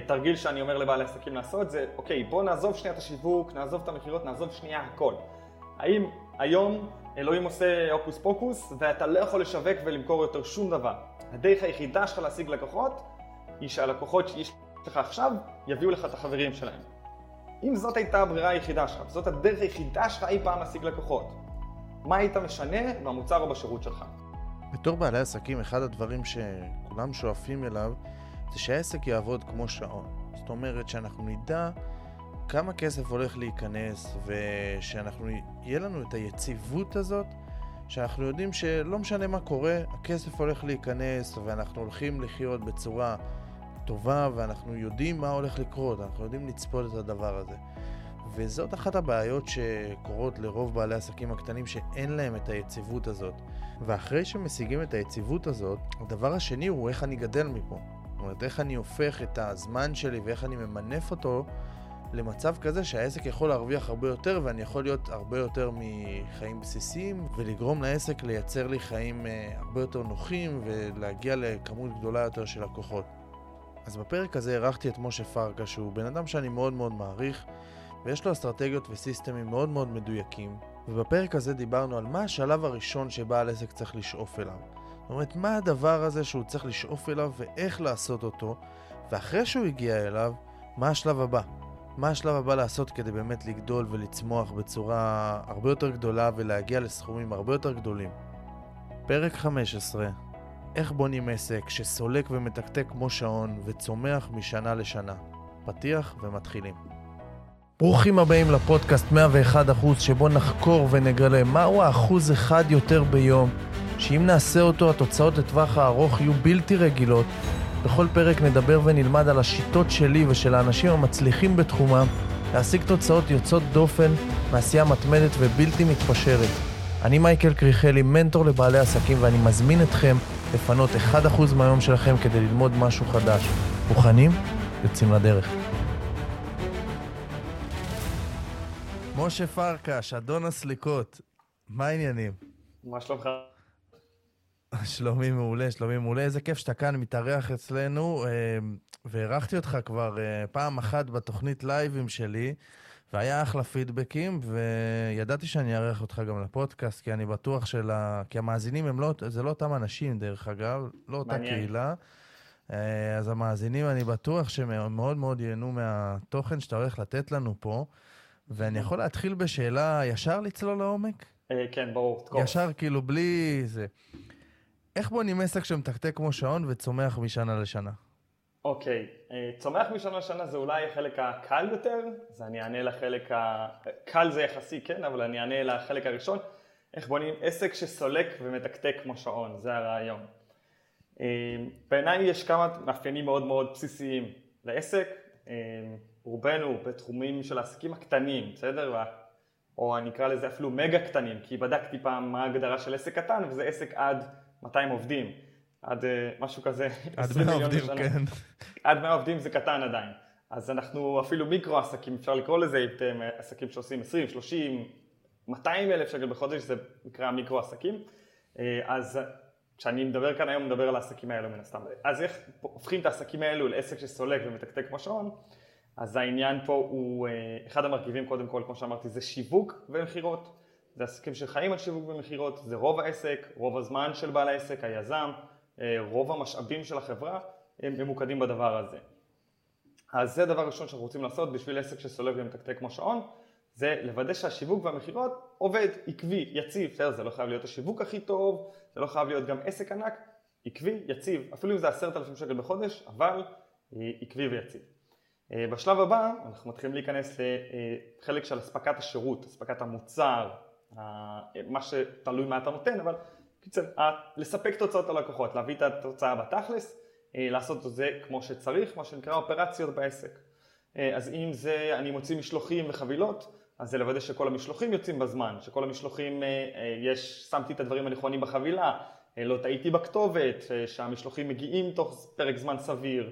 תרגיל שאני אומר לבעלי עסקים לעשות זה, אוקיי, בוא נעזוב שנייה את השיווק, נעזוב את המכירות, נעזוב שנייה הכל. האם היום אלוהים עושה הוקוס פוקוס ואתה לא יכול לשווק ולמכור יותר שום דבר? הדרך היחידה שלך להשיג לקוחות היא שהלקוחות שיש לך עכשיו יביאו לך את החברים שלהם. אם זאת הייתה הברירה היחידה שלך, זאת הדרך היחידה שלך אי פעם להשיג לקוחות, מה היית משנה במוצר או בשירות שלך? בתור בעלי עסקים, אחד הדברים שכולם שואפים אליו זה שהעסק יעבוד כמו שעון. זאת אומרת שאנחנו נדע כמה כסף הולך להיכנס ושאנחנו, יהיה לנו את היציבות הזאת שאנחנו יודעים שלא משנה מה קורה, הכסף הולך להיכנס ואנחנו הולכים לחיות בצורה טובה ואנחנו יודעים מה הולך לקרות, אנחנו יודעים לצפות את הדבר הזה. וזאת אחת הבעיות שקורות לרוב בעלי העסקים הקטנים שאין להם את היציבות הזאת. ואחרי שמשיגים את היציבות הזאת, הדבר השני הוא איך אני גדל מפה. אומרת, איך אני הופך את הזמן שלי ואיך אני ממנף אותו למצב כזה שהעסק יכול להרוויח הרבה יותר ואני יכול להיות הרבה יותר מחיים בסיסיים ולגרום לעסק לייצר לי חיים אה, הרבה יותר נוחים ולהגיע לכמות גדולה יותר של לקוחות. אז בפרק הזה אירחתי את משה פרקה שהוא בן אדם שאני מאוד מאוד מעריך ויש לו אסטרטגיות וסיסטמים מאוד מאוד מדויקים ובפרק הזה דיברנו על מה השלב הראשון שבעל עסק צריך לשאוף אליו. זאת אומרת, מה הדבר הזה שהוא צריך לשאוף אליו ואיך לעשות אותו ואחרי שהוא הגיע אליו, מה השלב הבא. מה השלב הבא לעשות כדי באמת לגדול ולצמוח בצורה הרבה יותר גדולה ולהגיע לסכומים הרבה יותר גדולים. פרק 15 איך בונים עסק שסולק ומתקתק כמו שעון וצומח משנה לשנה. פתיח ומתחילים. ברוכים הבאים לפודקאסט 101% שבו נחקור ונגלה מהו האחוז אחד יותר ביום, שאם נעשה אותו התוצאות לטווח הארוך יהיו בלתי רגילות בכל פרק נדבר ונלמד על השיטות שלי ושל האנשים המצליחים בתחומם להשיג תוצאות יוצאות דופן מעשייה מתמדת ובלתי מתפשרת. אני מייקל קריכלי, מנטור לבעלי עסקים, ואני מזמין אתכם לפנות 1% מהיום שלכם כדי ללמוד משהו חדש. מוכנים? יוצאים לדרך. משה פרקש, אדון הסליקות, מה העניינים? מה שלומך? שלומי מעולה, שלומי מעולה. איזה כיף שאתה כאן מתארח אצלנו. אמ, והערכתי אותך כבר אה, פעם אחת בתוכנית לייבים שלי, והיה אחלה פידבקים, וידעתי שאני אארח אותך גם לפודקאסט, כי אני בטוח של ה... כי המאזינים הם לא... זה לא אותם אנשים, דרך אגב, לא אותה מעניין. קהילה. אה, אז המאזינים, אני בטוח שהם מאוד מאוד ייהנו מהתוכן שאתה הולך לתת לנו פה. ואני יכול להתחיל בשאלה ישר לצלול לעומק? אה, כן, ברור. ישר, כאילו, בלי זה. איך בונים עסק שמתקתק כמו שעון וצומח משנה לשנה? אוקיי. אה, צומח משנה לשנה זה אולי החלק הקל יותר, אז אני אענה לחלק ה... קל זה יחסי, כן, אבל אני אענה לחלק הראשון. איך בונים עסק שסולק ומתקתק כמו שעון, זה הרעיון. אה, בעיניי יש כמה מאפיינים מאוד מאוד בסיסיים לעסק, רובנו בתחומים של העסקים הקטנים, בסדר? או אני אקרא לזה אפילו מגה קטנים, כי בדקתי פעם מה ההגדרה של עסק קטן, וזה עסק עד 200 עובדים, עד uh, משהו כזה, עד 100 עובדים, בשנה. כן. עד 100 עובדים זה קטן עדיין. אז אנחנו אפילו מיקרו עסקים, אפשר לקרוא לזה עסקים שעושים 20, 30, 200 אלף שקל בחודש, זה נקרא מיקרו עסקים. אה, אז כשאני מדבר כאן היום, מדבר על העסקים האלו מן הסתם. אז איך הופכים את העסקים האלו לעסק שסולק ומתקתק כמו שעון? אז העניין פה הוא, אה, אחד המרכיבים קודם כל, כמו שאמרתי, זה שיווק ומכירות. זה עסקים שחיים על שיווק ומכירות, זה רוב העסק, רוב הזמן של בעל העסק, היזם, אה, רוב המשאבים של החברה הם ממוקדים בדבר הזה. אז זה דבר ראשון שאנחנו רוצים לעשות בשביל עסק שסולב ומתקתק כמו שעון, זה לוודא שהשיווק והמכירות עובד עקבי, יציב, בסדר, זה לא חייב להיות השיווק הכי טוב, זה לא חייב להיות גם עסק ענק, עקבי, יציב, אפילו אם זה עשרת אלפים שקל בחודש, אבל אה, עקבי ויציב. אה, בשלב הבא אנחנו מתחילים להיכנס לחלק של אספקת השירות, אספקת המוצר, מה שתלוי מה אתה נותן, אבל קיצר, לספק תוצאות ללקוחות, להביא את התוצאה בתכלס, אה, לעשות את זה כמו שצריך, מה שנקרא אופרציות בעסק. אה, אז אם זה אני מוציא משלוחים וחבילות, אז זה לוודא שכל המשלוחים יוצאים בזמן, שכל המשלוחים, יש, שמתי את הדברים הנכונים בחבילה, לא טעיתי בכתובת, שהמשלוחים מגיעים תוך פרק זמן סביר,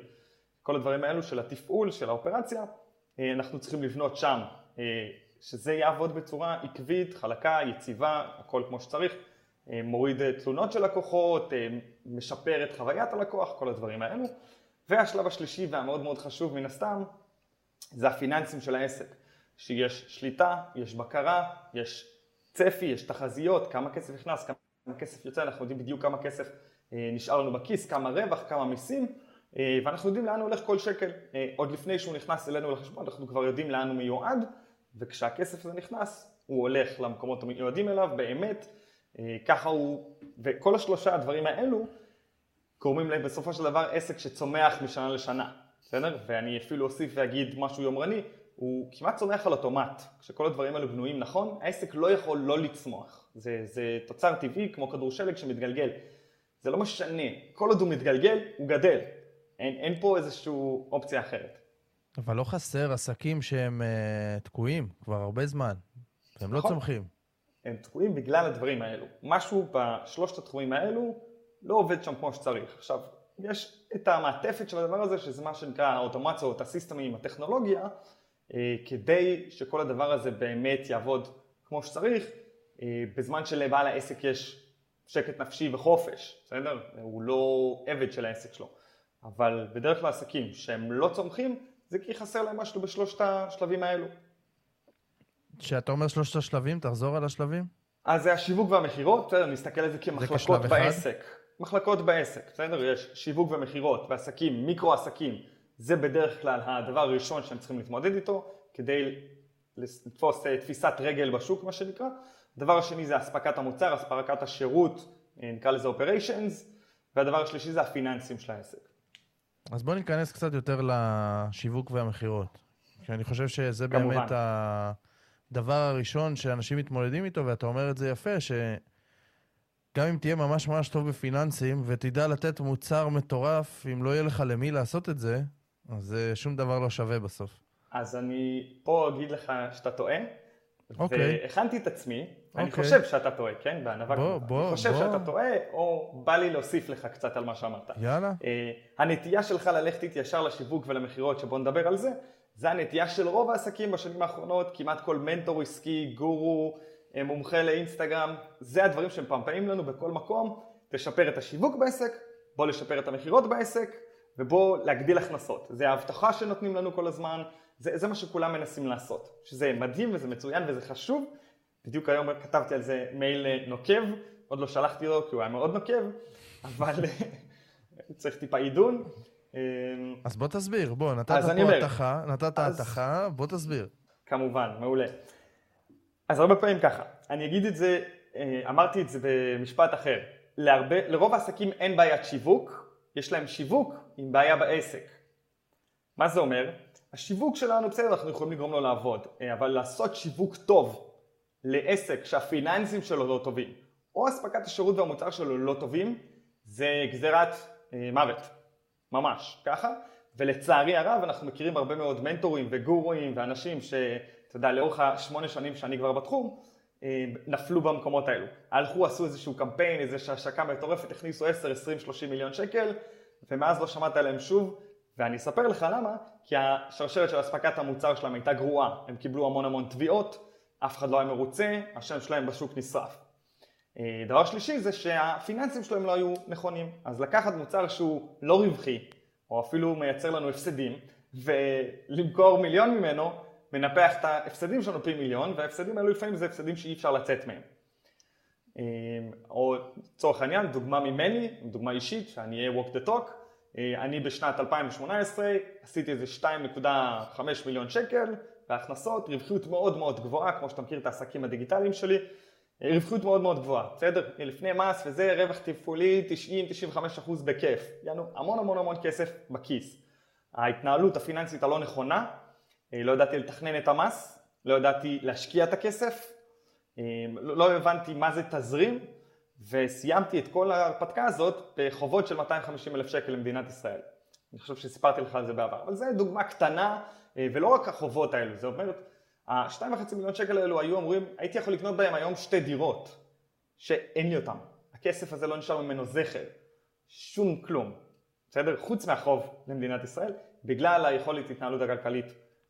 כל הדברים האלו של התפעול, של האופרציה, אנחנו צריכים לבנות שם שזה יעבוד בצורה עקבית, חלקה, יציבה, הכל כמו שצריך, אה, מוריד תלונות של לקוחות, אה, משפר את חוויית הלקוח, כל הדברים האלו. והשלב השלישי והמאוד מאוד חשוב מן הסתם, זה הפיננסים של העסק. שיש שליטה, יש בקרה, יש צפי, יש תחזיות, כמה כסף נכנס, כמה כסף יוצא, אנחנו יודעים בדיוק כמה כסף אה, נשאר לנו בכיס, כמה רווח, כמה מיסים, אה, ואנחנו יודעים לאן הולך כל שקל. אה, עוד לפני שהוא נכנס אלינו לחשבון, אנחנו כבר יודעים לאן הוא מיועד, וכשהכסף הזה נכנס, הוא הולך למקומות המיועדים אליו, באמת, ככה הוא, וכל השלושה הדברים האלו גורמים להם בסופו של דבר עסק שצומח משנה לשנה, בסדר? ואני אפילו אוסיף ואגיד משהו יומרני, הוא כמעט צומח על אוטומט. כשכל הדברים האלו בנויים נכון, העסק לא יכול לא לצמוח. זה, זה תוצר טבעי כמו כדור שלג שמתגלגל. זה לא משנה, כל עוד הוא מתגלגל, הוא גדל. אין, אין פה איזושהי אופציה אחרת. אבל לא חסר עסקים שהם uh, תקועים כבר הרבה זמן, והם לא נכון. לא צומחים. הם תקועים בגלל הדברים האלו. משהו בשלושת התחומים האלו לא עובד שם כמו שצריך. עכשיו, יש את המעטפת של הדבר הזה, שזה מה שנקרא האוטומציות, הסיסטמים, הטכנולוגיה, אה, כדי שכל הדבר הזה באמת יעבוד כמו שצריך, אה, בזמן שלבעל העסק יש שקט נפשי וחופש, בסדר? הוא לא עבד של העסק שלו. אבל בדרך כלל עסקים שהם לא צומחים, זה כי חסר להם משהו בשלושת השלבים האלו. כשאתה אומר שלושת השלבים, תחזור על השלבים. אז זה השיווק והמכירות, בסדר, נסתכל על זה כמחלקות זה בעסק. מחלקות בעסק, בסדר? יש שיווק ומכירות ועסקים, מיקרו עסקים, זה בדרך כלל הדבר הראשון שהם צריכים להתמודד איתו כדי לתפוס אה, תפיסת רגל בשוק מה שנקרא. הדבר השני זה אספקת המוצר, אספקת השירות, אה, נקרא לזה operations, והדבר השלישי זה הפיננסים של העסק. אז בואו ניכנס קצת יותר לשיווק והמכירות. כי אני חושב שזה כמובן. באמת הדבר הראשון שאנשים מתמודדים איתו, ואתה אומר את זה יפה, שגם אם תהיה ממש ממש טוב בפיננסים, ותדע לתת מוצר מטורף, אם לא יהיה לך למי לעשות את זה, אז שום דבר לא שווה בסוף. אז אני פה אגיד לך שאתה טועה, אוקיי. והכנתי את עצמי, אוקיי. אני חושב שאתה טועה, כן? בענווה בוא, בוא, אני חושב בוא. שאתה טועה, או בא לי להוסיף לך קצת על מה שאמרת. יאללה. Uh, הנטייה שלך ללכת איתי ישר לשיווק ולמכירות, שבוא נדבר על זה, זה הנטייה של רוב העסקים בשנים האחרונות, כמעט כל מנטור עסקי, גורו, אה, מומחה לאינסטגרם, זה הדברים שהם פמפאים לנו בכל מקום, תשפר את השיווק בעסק, בוא לשפר את המכירות בעסק, ובוא להגדיל הכנסות. זה ההבטחה שנותנים לנו כל הזמן, זה, זה מה שכולם מנסים לעשות, שזה מדהים וזה מצוין וזה חשוב. בדיוק היום כתבתי על זה מייל אה, נוקב, עוד לא שלחתי לו כי הוא היה מאוד נוקב, אבל אה, צריך טיפה עידון. אמ, אז בוא תסביר, בוא, נתת פה התחה, נתת התחה, בוא תסביר. כמובן, מעולה. אז הרבה פעמים ככה, אני אגיד את זה, אה, אמרתי את זה במשפט אחר, להרבה, לרוב העסקים אין בעיית שיווק, יש להם שיווק עם בעיה בעסק. מה זה אומר? השיווק שלנו, בסדר, אנחנו יכולים לגרום לו לעבוד, אה, אבל לעשות שיווק טוב לעסק שהפיננסים שלו לא טובים, או אספקת השירות והמוצר שלו לא טובים, זה גזירת אה, מוות, ממש, ככה. ולצערי הרב אנחנו מכירים הרבה מאוד מנטורים וגורואים ואנשים שאתה יודע, לאורך השמונה שנים שאני כבר בתחום, אה, נפלו במקומות האלו. הלכו, עשו איזשהו קמפיין, איזושהי השקה מטורפת, הכניסו 10, 20, 30 מיליון שקל, ומאז לא שמעת עליהם שוב, ואני אספר לך למה, כי השרשרת של אספקת המוצר שלהם הייתה גרועה, הם קיבלו המון המון תביעות, אף אחד לא היה מרוצה, השם שלהם בשוק נשרף. אה, דבר שלישי זה שהפיננסים שלהם לא היו נכונים, אז לקחת מוצר שהוא לא רווחי, או אפילו מייצר לנו הפסדים, ולמכור מיליון ממנו, מנפח את ההפסדים שלנו פי מיליון, וההפסדים האלו לפעמים זה הפסדים שאי אפשר לצאת מהם. אה, או לצורך העניין, דוגמה ממני, דוגמה אישית, שאני אהיה walk the talk, אני בשנת 2018 עשיתי איזה 2.5 מיליון שקל בהכנסות, רווחיות מאוד מאוד גבוהה, כמו שאתה מכיר את העסקים הדיגיטליים שלי, אה, רווחיות מאוד מאוד גבוהה, בסדר? לפני מס וזה רווח תפעולי 90-95% בכיף, יענו המון המון המון כסף בכיס. ההתנהלות הפיננסית הלא נכונה, אה, לא ידעתי לתכנן את המס, לא ידעתי להשקיע את הכסף, לא, לא הבנתי מה זה תזרים, וסיימתי את כל ההרפתקה הזאת בחובות של 250 אלף שקל למדינת ישראל. אני חושב שסיפרתי לך על זה בעבר, אבל זו דוגמה קטנה, אה, ולא רק החובות האלו, זה אומר, ה-2.5 מיליון שקל האלו היו אמורים, הייתי יכול לקנות בהם היום שתי דירות, שאין לי אותם. הכסף הזה לא נשאר ממנו זכר, שום כלום, בסדר? חוץ מהחוב למדינת ישראל, בגלל היכולת התנהלות הכלכלית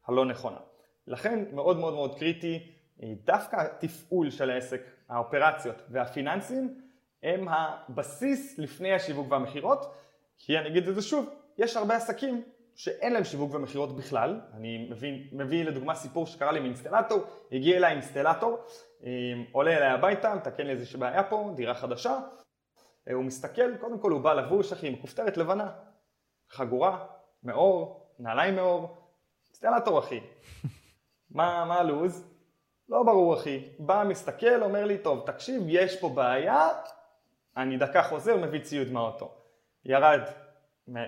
הלא נכונה. לכן מאוד מאוד מאוד קריטי, דווקא התפעול של העסק האופרציות והפיננסים הם הבסיס לפני השיווק והמכירות, כי אני אגיד את זה שוב, יש הרבה עסקים שאין להם שיווק ומכירות בכלל. אני מביא, מביא לדוגמה סיפור שקרה לי מאינסטלטור, הגיע אליי אינסטלטור, אה, עולה אליי הביתה, מתקן לי איזושהי בעיה פה, דירה חדשה, אה, הוא מסתכל, קודם כל הוא בא לבוש, אחי, עם כופתרת לבנה, חגורה, מאור, נעליים מאור, אינסטלטור אחי. מה, מה הלו"ז? לא ברור אחי. בא, מסתכל, אומר לי, טוב, תקשיב, יש פה בעיה, אני דקה חוזר, מביא ציוד מהאוטו. ירד,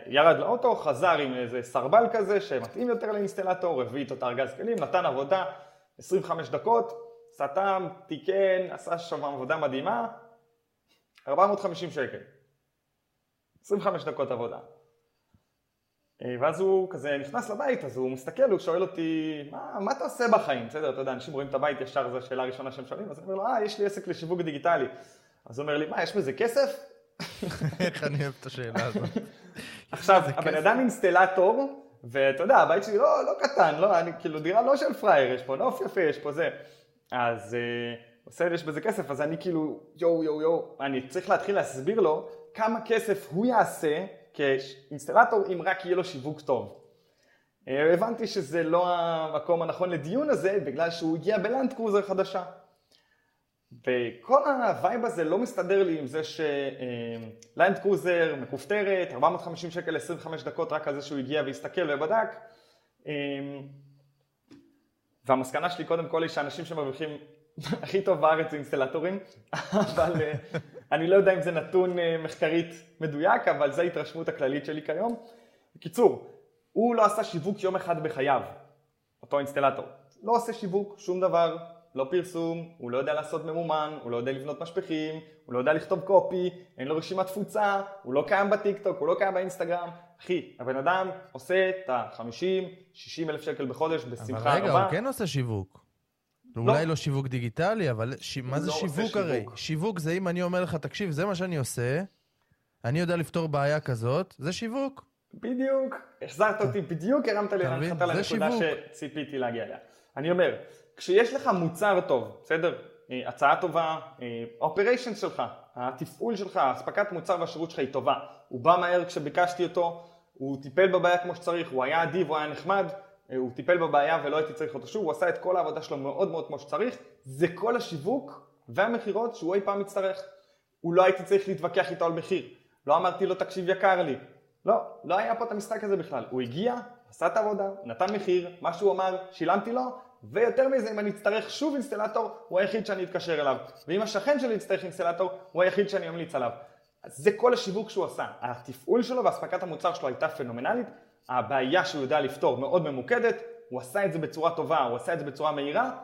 ירד לאוטו, חזר עם איזה סרבל כזה שמתאים יותר לאינסטלטור, הביא איתו את הארגז כלים, נתן עבודה, 25 דקות, סתם, תיקן, עשה שם עבודה מדהימה, 450 שקל. 25 דקות עבודה. אה, ואז הוא כזה נכנס לבית, אז הוא מסתכל, הוא שואל אותי, מה, מה אתה עושה בחיים? בסדר, אתה יודע, אנשים רואים את הבית ישר, זו השאלה הראשונה שהם שואלים, אז אני אומר לו, אה, יש לי עסק לשיווק דיגיטלי. אז הוא אומר לי, מה, יש בזה כסף? איך אני אוהב את השאלה הזאת. עכשיו, הבן אדם אינסטלטור, ואתה יודע, הבית שלי לא, לא קטן, לא, אני כאילו דירה לא של פראייר, יש פה נוף יפה, יש פה זה. אז עושה לי, יש בזה כסף, אז אני כאילו, יואו, יואו, יואו, אני צריך להתחיל להסביר לו כמה כסף הוא יעשה כאינסטלטור אם רק יהיה לו שיווק טוב. אה, הבנתי שזה לא המקום הנכון לדיון הזה, בגלל שהוא הגיע בלנד קרוזר חדשה. וכל ה vibe הזה לא מסתדר לי עם זה שלנד קרוזר מכופתרת, 450 שקל 25 דקות רק על זה שהוא הגיע והסתכל ובדק. אה, והמסקנה שלי קודם כל היא שאנשים שמרוויחים הכי טוב בארץ זה אינסטלטורים, אבל אה, אני לא יודע אם זה נתון מחקרית מדויק, אבל זו ההתרשמות הכללית שלי כיום. בקיצור, הוא לא עשה שיווק יום אחד בחייו, אותו אינסטלטור. לא עושה שיווק, שום דבר, לא פרסום, הוא לא יודע לעשות ממומן, הוא לא יודע לבנות משפכים, הוא לא יודע לכתוב קופי, אין לו רשימת תפוצה, הוא לא קיים בטיקטוק, הוא לא קיים באינסטגרם. אחי, הבן אדם עושה את ה-50-60 אלף שקל בחודש בשמחה רבה. אבל רגע, הוא כן עושה שיווק. לא. אולי לא שיווק דיגיטלי, אבל ש... מה זה לא שיווק הרי? שיווק. שיווק זה אם אני אומר לך, תקשיב, זה מה שאני עושה, אני יודע לפתור בעיה כזאת, זה שיווק. בדיוק, החזרת אותי בדיוק, הרמת לי להנחתה לנקודה שציפיתי להגיע אליה. אני אומר, כשיש לך מוצר טוב, בסדר? אה, הצעה טובה, אופריישן אה, שלך, התפעול שלך, אספקת מוצר והשירות שלך היא טובה. הוא בא מהר כשביקשתי אותו, הוא טיפל בבעיה כמו שצריך, הוא היה אדיב, הוא היה נחמד, הוא טיפל בבעיה ולא הייתי צריך אותו שוב, הוא עשה את כל העבודה שלו מאוד מאוד כמו שצריך, זה כל השיווק והמכירות שהוא אי פעם יצטרך. הוא לא הייתי צריך להתווכח איתו על מחיר. לא אמרתי לו תקשיב יקר לי, לא, לא היה פה את המשחק הזה בכלל. הוא הגיע, עשה את העבודה, נתן מחיר, מה שהוא אמר, שילמתי לו, ויותר מזה, אם אני אצטרך שוב אינסטלטור, הוא היחיד שאני אתקשר אליו. ואם השכן שלי יצטרך אינסטלטור, הוא היחיד שאני אמליץ עליו. אז זה כל השיווק שהוא עשה. התפעול שלו ואספקת המוצר שלו הייתה פנומנלית, הבעיה שהוא יודע לפתור מאוד ממוקדת, הוא עשה את זה בצורה טובה, הוא עשה את זה בצורה מהירה.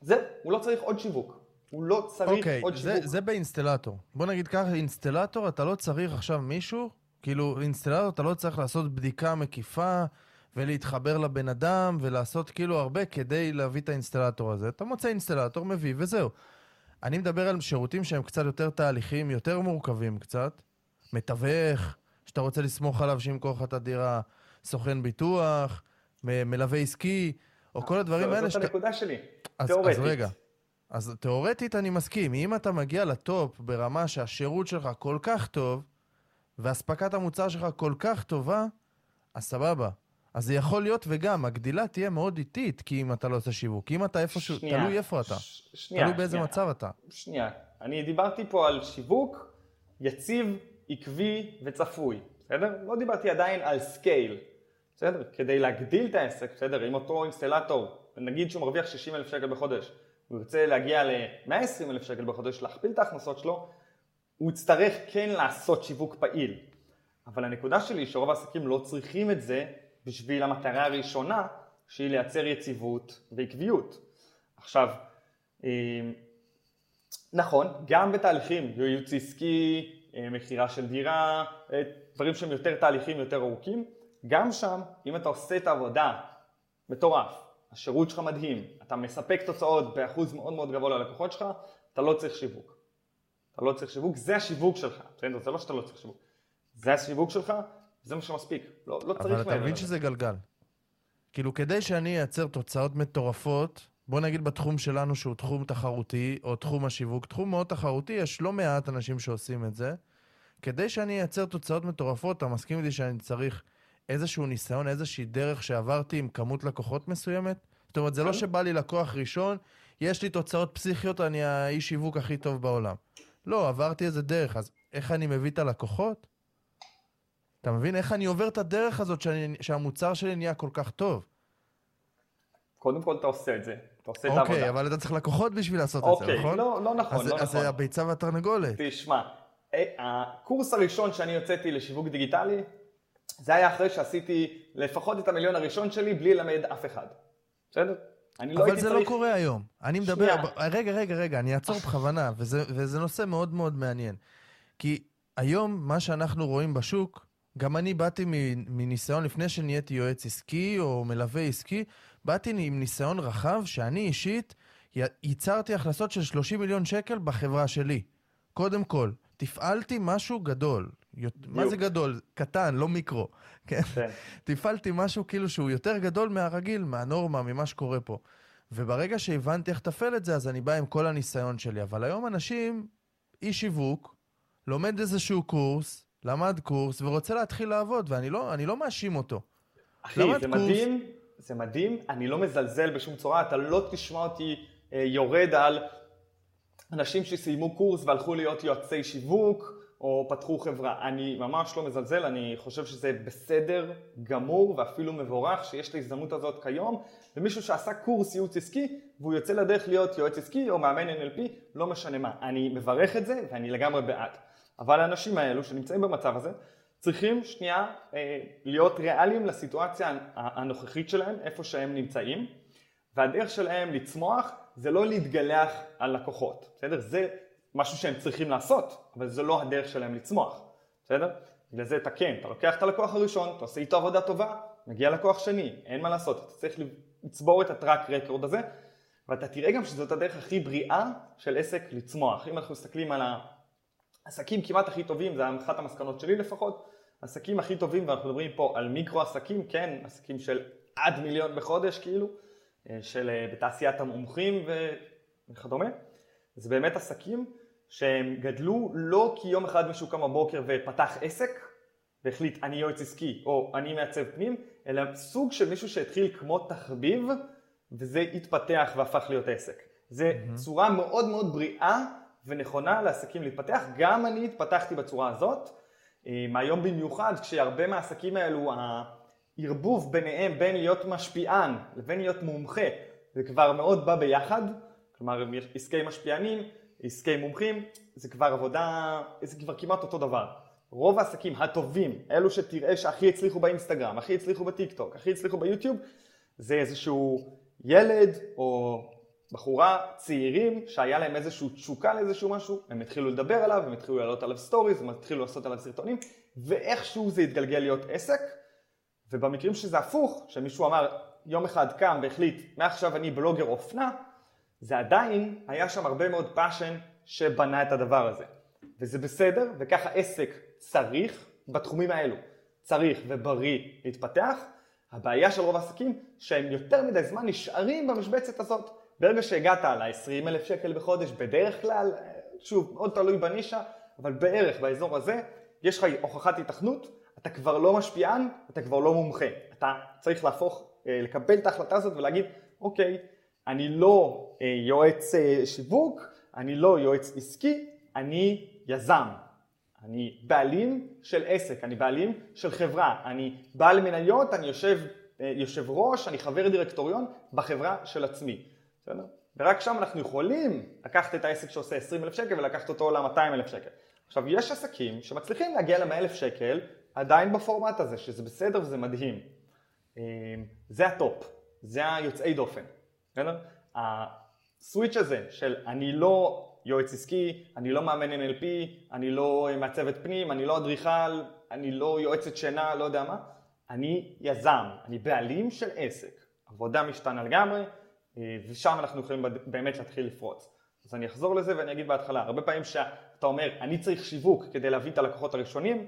זה, הוא לא צריך עוד שיווק. הוא לא צריך okay, אוקיי, עוד זה, שיווק. זה באינסטלטור. בוא נגיד ככה, אינסטלטור, אתה לא צריך עכשיו מישהו, כאילו, אינסטלטור, אתה לא צריך לעשות בדיקה מקיפה ולהתחבר לבן אדם ולעשות כאילו הרבה כדי להביא את האינסטלטור הזה. אתה מוצא אינסטלטור, מביא וזהו. אני מדבר על שירותים שהם קצת יותר תהליכים, יותר מורכבים קצת. מתווך, שאתה רוצה לסמוך עליו שימכור לך את הדירה, סוכן ביטוח, מלווה עסקי, או כל הדברים האלה שאתה... זאת הנקודה שלי, תיאורטית. אז רגע, אז תיאורטית אני מסכים, אם אתה מגיע לטופ ברמה שהשירות שלך כל כך טוב, ואספקת המוצר שלך כל כך טובה, אז סבבה. אז זה יכול להיות וגם, הגדילה תהיה מאוד איטית, כי אם אתה לא עושה שיווק. אם אתה איפשהו, שנייה, תלוי איפה אתה. ש- שנייה, תלוי באיזה שנייה, מצב אתה. שנייה, אני דיברתי פה על שיווק יציב, עקבי וצפוי, בסדר? לא דיברתי עדיין על scale, בסדר? כדי להגדיל את העסק, בסדר? אם אותו אינסטלטור, נגיד שהוא מרוויח 60 אלף שקל בחודש, הוא ירצה להגיע ל-120 אלף שקל בחודש, להכפיל את ההכנסות שלו, הוא יצטרך כן לעשות שיווק פעיל. אבל הנקודה שלי היא שרוב העסקים לא צריכים את זה בשביל המטרה הראשונה, שהיא לייצר יציבות ועקביות. עכשיו, אה, נכון, גם בתהליכים, ייעוץ עסקי, מכירה של דירה, אה, דברים שהם יותר תהליכים, יותר ארוכים, גם שם, אם אתה עושה את העבודה מטורף, השירות שלך מדהים, אתה מספק תוצאות באחוז מאוד מאוד גבוה ללקוחות שלך, אתה לא צריך שיווק. אתה לא צריך שיווק, זה השיווק שלך, בסדר? זה לא שאתה לא צריך שיווק. זה השיווק שלך, זה מה שמספיק. לא, לא צריך... אבל אתה מבין שזה גלגל. כאילו, כדי שאני אייצר תוצאות מטורפות, בוא נגיד בתחום שלנו שהוא תחום תחרותי, או תחום השיווק, תחום מאוד תחרותי, יש לא מעט אנשים שעושים את זה. כדי שאני אייצר תוצאות מטורפות, אתה מסכים איתי שאני צריך איזשהו ניסיון, איזושהי דרך שעברתי עם כמות לקוחות מסוימת? זאת אומרת, זה לא כן. שבא לי לקוח ראשון, יש לי תוצאות פסיכיות, אני האיש שיווק הכי טוב בעולם. לא, עברתי איזה דרך, אז איך אני מביא את הלקוחות? אתה מבין? איך אני עובר את הדרך הזאת שאני, שהמוצר שלי נהיה כל כך טוב? קודם כל אתה עושה את זה, עושה את העבודה. אוקיי, אבל אתה צריך לקוחות בשביל לעשות את זה, אוקיי, נכון? לא, לא נכון, אז, לא אז נכון. זה הביצה והתרנגולת. תשמע, אה, הקורס הראשון שאני הוצאתי לשיווק דיגיטלי, זה היה אחרי שעשיתי לפחות את המיליון הראשון שלי בלי ללמד אף אחד. בסדר? אני לא אבל זה צריך... לא קורה היום. אני מדבר... שנייה. רגע, רגע, רגע, אני אעצור בכוונה, וזה, וזה נושא מאוד מאוד מעניין. כי היום, מה שאנחנו רואים בשוק, גם אני באתי מניסיון, לפני שנהייתי יועץ עסקי או מלווה עסקי, באתי עם ניסיון רחב שאני אישית ייצרתי הכנסות של 30 מיליון שקל בחברה שלי. קודם כל, תפעלתי משהו גדול. יות- מה. זה גדול? קטן, לא מיקרו. כן? כן. תפעלתי משהו כאילו שהוא יותר גדול מהרגיל, מהנורמה, ממה שקורה פה. וברגע שהבנתי איך לתפעל את זה, אז אני בא עם כל הניסיון שלי. אבל היום אנשים, איש שיווק, לומד איזשהו קורס, למד קורס, ורוצה להתחיל לעבוד, ואני לא, לא מאשים אותו. אחי, זה קורס. מדהים, זה מדהים, אני לא מזלזל בשום צורה, אתה לא תשמע אותי אה, יורד על אנשים שסיימו קורס והלכו להיות יועצי שיווק, או פתחו חברה. אני ממש לא מזלזל, אני חושב שזה בסדר גמור ואפילו מבורך שיש את ההזדמנות הזאת כיום, ומישהו שעשה קורס ייעוץ עסקי, והוא יוצא לדרך להיות יועץ עסקי או מאמן NLP, לא משנה מה. אני מברך את זה ואני לגמרי בעד. אבל האנשים האלו שנמצאים במצב הזה, צריכים שנייה אה, להיות ריאליים לסיטואציה ה- הנוכחית שלהם, איפה שהם נמצאים, והדרך שלהם לצמוח זה לא להתגלח על לקוחות, בסדר? זה משהו שהם צריכים לעשות, אבל זה לא הדרך שלהם לצמוח, בסדר? בגלל זה אתה כן, אתה לוקח את הלקוח הראשון, אתה עושה איתו עבודה טובה, מגיע לקוח שני, אין מה לעשות, אתה צריך לצבור את הטראק רקורד הזה, ואתה תראה גם שזאת הדרך הכי בריאה של עסק לצמוח. אם אנחנו מסתכלים על העסקים כמעט הכי טובים, זה אחת המסקנות שלי לפחות, עסקים הכי טובים, ואנחנו מדברים פה על מיקרו עסקים, כן, עסקים של עד מיליון בחודש כאילו, אה, של אה, בתעשיית המומחים וכדומה, זה באמת עסקים שהם גדלו לא כי יום אחד מישהו קם בבוקר ופתח עסק והחליט אני יועץ עסקי או אני מעצב פנים, אלא סוג של מישהו שהתחיל כמו תחביב וזה התפתח והפך להיות עסק. זה מהמם. צורה מאוד מאוד בריאה ונכונה לעסקים להתפתח, גם אני התפתחתי בצורה הזאת, אה, מהיום במיוחד כשהרבה מהעסקים האלו הערבוב ביניהם בין להיות משפיען לבין להיות מומחה זה כבר מאוד בא ביחד, כלומר עסקי משפיענים, עסקי מומחים, זה כבר עבודה, זה כבר כמעט אותו דבר. רוב העסקים הטובים, אלו שתראה שהכי הצליחו באינסטגרם, הכי הצליחו בטיק טוק, הכי הצליחו ביוטיוב, זה איזשהו ילד או בחורה צעירים שהיה להם איזושהי תשוקה לאיזשהו משהו, הם התחילו לדבר עליו, הם התחילו לעלות עליו סטוריז, הם התחילו לעשות עליו סרטונים, ואיכשהו זה התגלגל להיות עסק, ובמקרים שזה הפוך, שמישהו אמר יום אחד קם והחליט מעכשיו אני בלוגר אופנה, זה עדיין היה שם הרבה מאוד passion שבנה את הדבר הזה. וזה בסדר, וככה עסק צריך בתחומים האלו, צריך ובריא להתפתח. הבעיה של רוב העסקים שהם יותר מדי זמן נשארים במשבצת הזאת. ברגע שהגעת ל-20 אלף שקל בחודש, בדרך כלל, שוב, מאוד תלוי בנישה, אבל בערך באזור הזה, יש לך הוכחת התכנות, אתה כבר לא משפיען, אתה כבר לא מומחה. אתה צריך להפוך, אה, לקבל את ההחלטה הזאת ולהגיד, אוקיי, אני לא אה, יועץ אה, שיווק, אני לא יועץ עסקי, אני יזם. אני בעלים של עסק, אני בעלים של חברה, אני בעל מניות, אני יושב, יושב ראש, אני חבר דירקטוריון בחברה של עצמי. בסדר? ורק שם אנחנו יכולים לקחת את העסק שעושה 20 אלף שקל ולקחת אותו ל-200 אלף שקל. עכשיו, יש עסקים שמצליחים להגיע ל-100 אלף שקל עדיין בפורמט הזה, שזה בסדר וזה מדהים. אה, זה הטופ, זה היוצאי דופן. בסדר? הסוויץ' הזה של אני לא יועץ עסקי, אני לא מאמן NLP, אני לא מעצבת פנים, אני לא אדריכל, אני לא יועצת שינה, לא יודע מה, אני יזם, אני בעלים של עסק. עבודה משתנה לגמרי, ושם אנחנו יכולים באמת להתחיל לפרוץ. אז אני אחזור לזה ואני אגיד בהתחלה, הרבה פעמים שאתה אומר, אני צריך שיווק כדי להביא את הלקוחות הראשונים,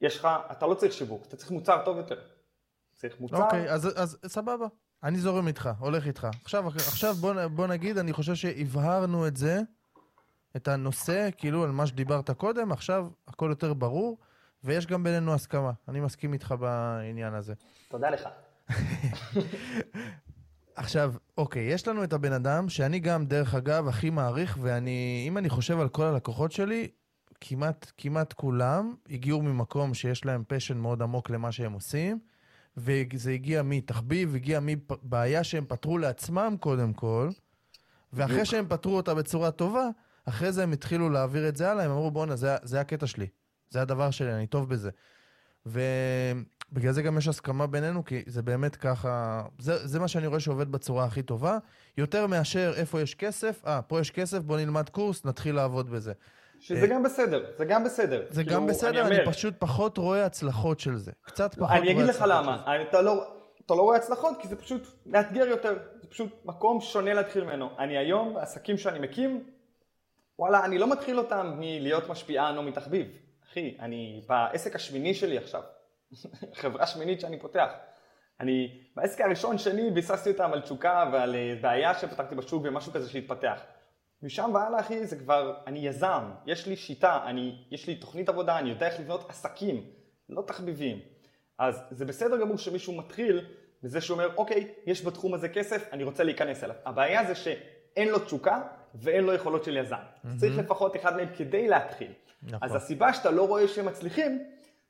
יש לך, אתה לא צריך שיווק, אתה צריך מוצר טוב יותר. צריך מוצר. אוקיי, אז, אז סבבה. אני זורם איתך, הולך איתך. עכשיו, עכשיו בוא, בוא נגיד, אני חושב שהבהרנו את זה, את הנושא, כאילו, על מה שדיברת קודם, עכשיו הכל יותר ברור, ויש גם בינינו הסכמה. אני מסכים איתך בעניין הזה. תודה לך. עכשיו, אוקיי, יש לנו את הבן אדם שאני גם, דרך אגב, הכי מעריך, ואני, אם אני חושב על כל הלקוחות שלי, כמעט, כמעט כולם הגיעו ממקום שיש להם פשן מאוד עמוק למה שהם עושים, וזה הגיע מתחביב, הגיע מבעיה שהם פתרו לעצמם קודם כל, ואחרי שהם פתרו אותה בצורה טובה, אחרי זה הם התחילו להעביר את זה הלאה, הם אמרו, בואנה, זה, זה הקטע שלי. זה הדבר שלי, אני טוב בזה. ובגלל זה גם יש הסכמה בינינו, כי זה באמת ככה, זה, זה מה שאני רואה שעובד בצורה הכי טובה, יותר מאשר איפה יש כסף, אה, פה יש כסף, בוא נלמד קורס, נתחיל לעבוד בזה. שזה אה, גם בסדר, זה גם בסדר. זה כאילו, גם בסדר, אני, אני פשוט פחות רואה הצלחות של זה. קצת פחות רואה הצלחות. אני אגיד לך למה, אתה לא, אתה לא רואה הצלחות כי זה פשוט מאתגר יותר, זה פשוט מקום שונה להתחיל ממנו. אני היום, עסקים שאני מקים, וואלה, אני לא מתחיל אותם מלהיות משפיען או מתחביב. אחי, אני בעסק השמיני שלי עכשיו, חברה שמינית שאני פותח. אני, בעסק הראשון שני ביססתי אותם על תשוקה ועל אה, בעיה שפתחתי בשוק ומשהו כזה שהתפתח. משם והלאה אחי זה כבר, אני יזם, יש לי שיטה, אני, יש לי תוכנית עבודה, אני יודע איך לבנות עסקים, לא תחביבים. אז זה בסדר גמור שמישהו מתחיל בזה שהוא אומר, אוקיי, יש בתחום הזה כסף, אני רוצה להיכנס אליו. הבעיה זה שאין לו תשוקה ואין לו יכולות של יזם. Mm-hmm. צריך לפחות אחד מהם כדי להתחיל. נכון. אז הסיבה שאתה לא רואה שהם מצליחים,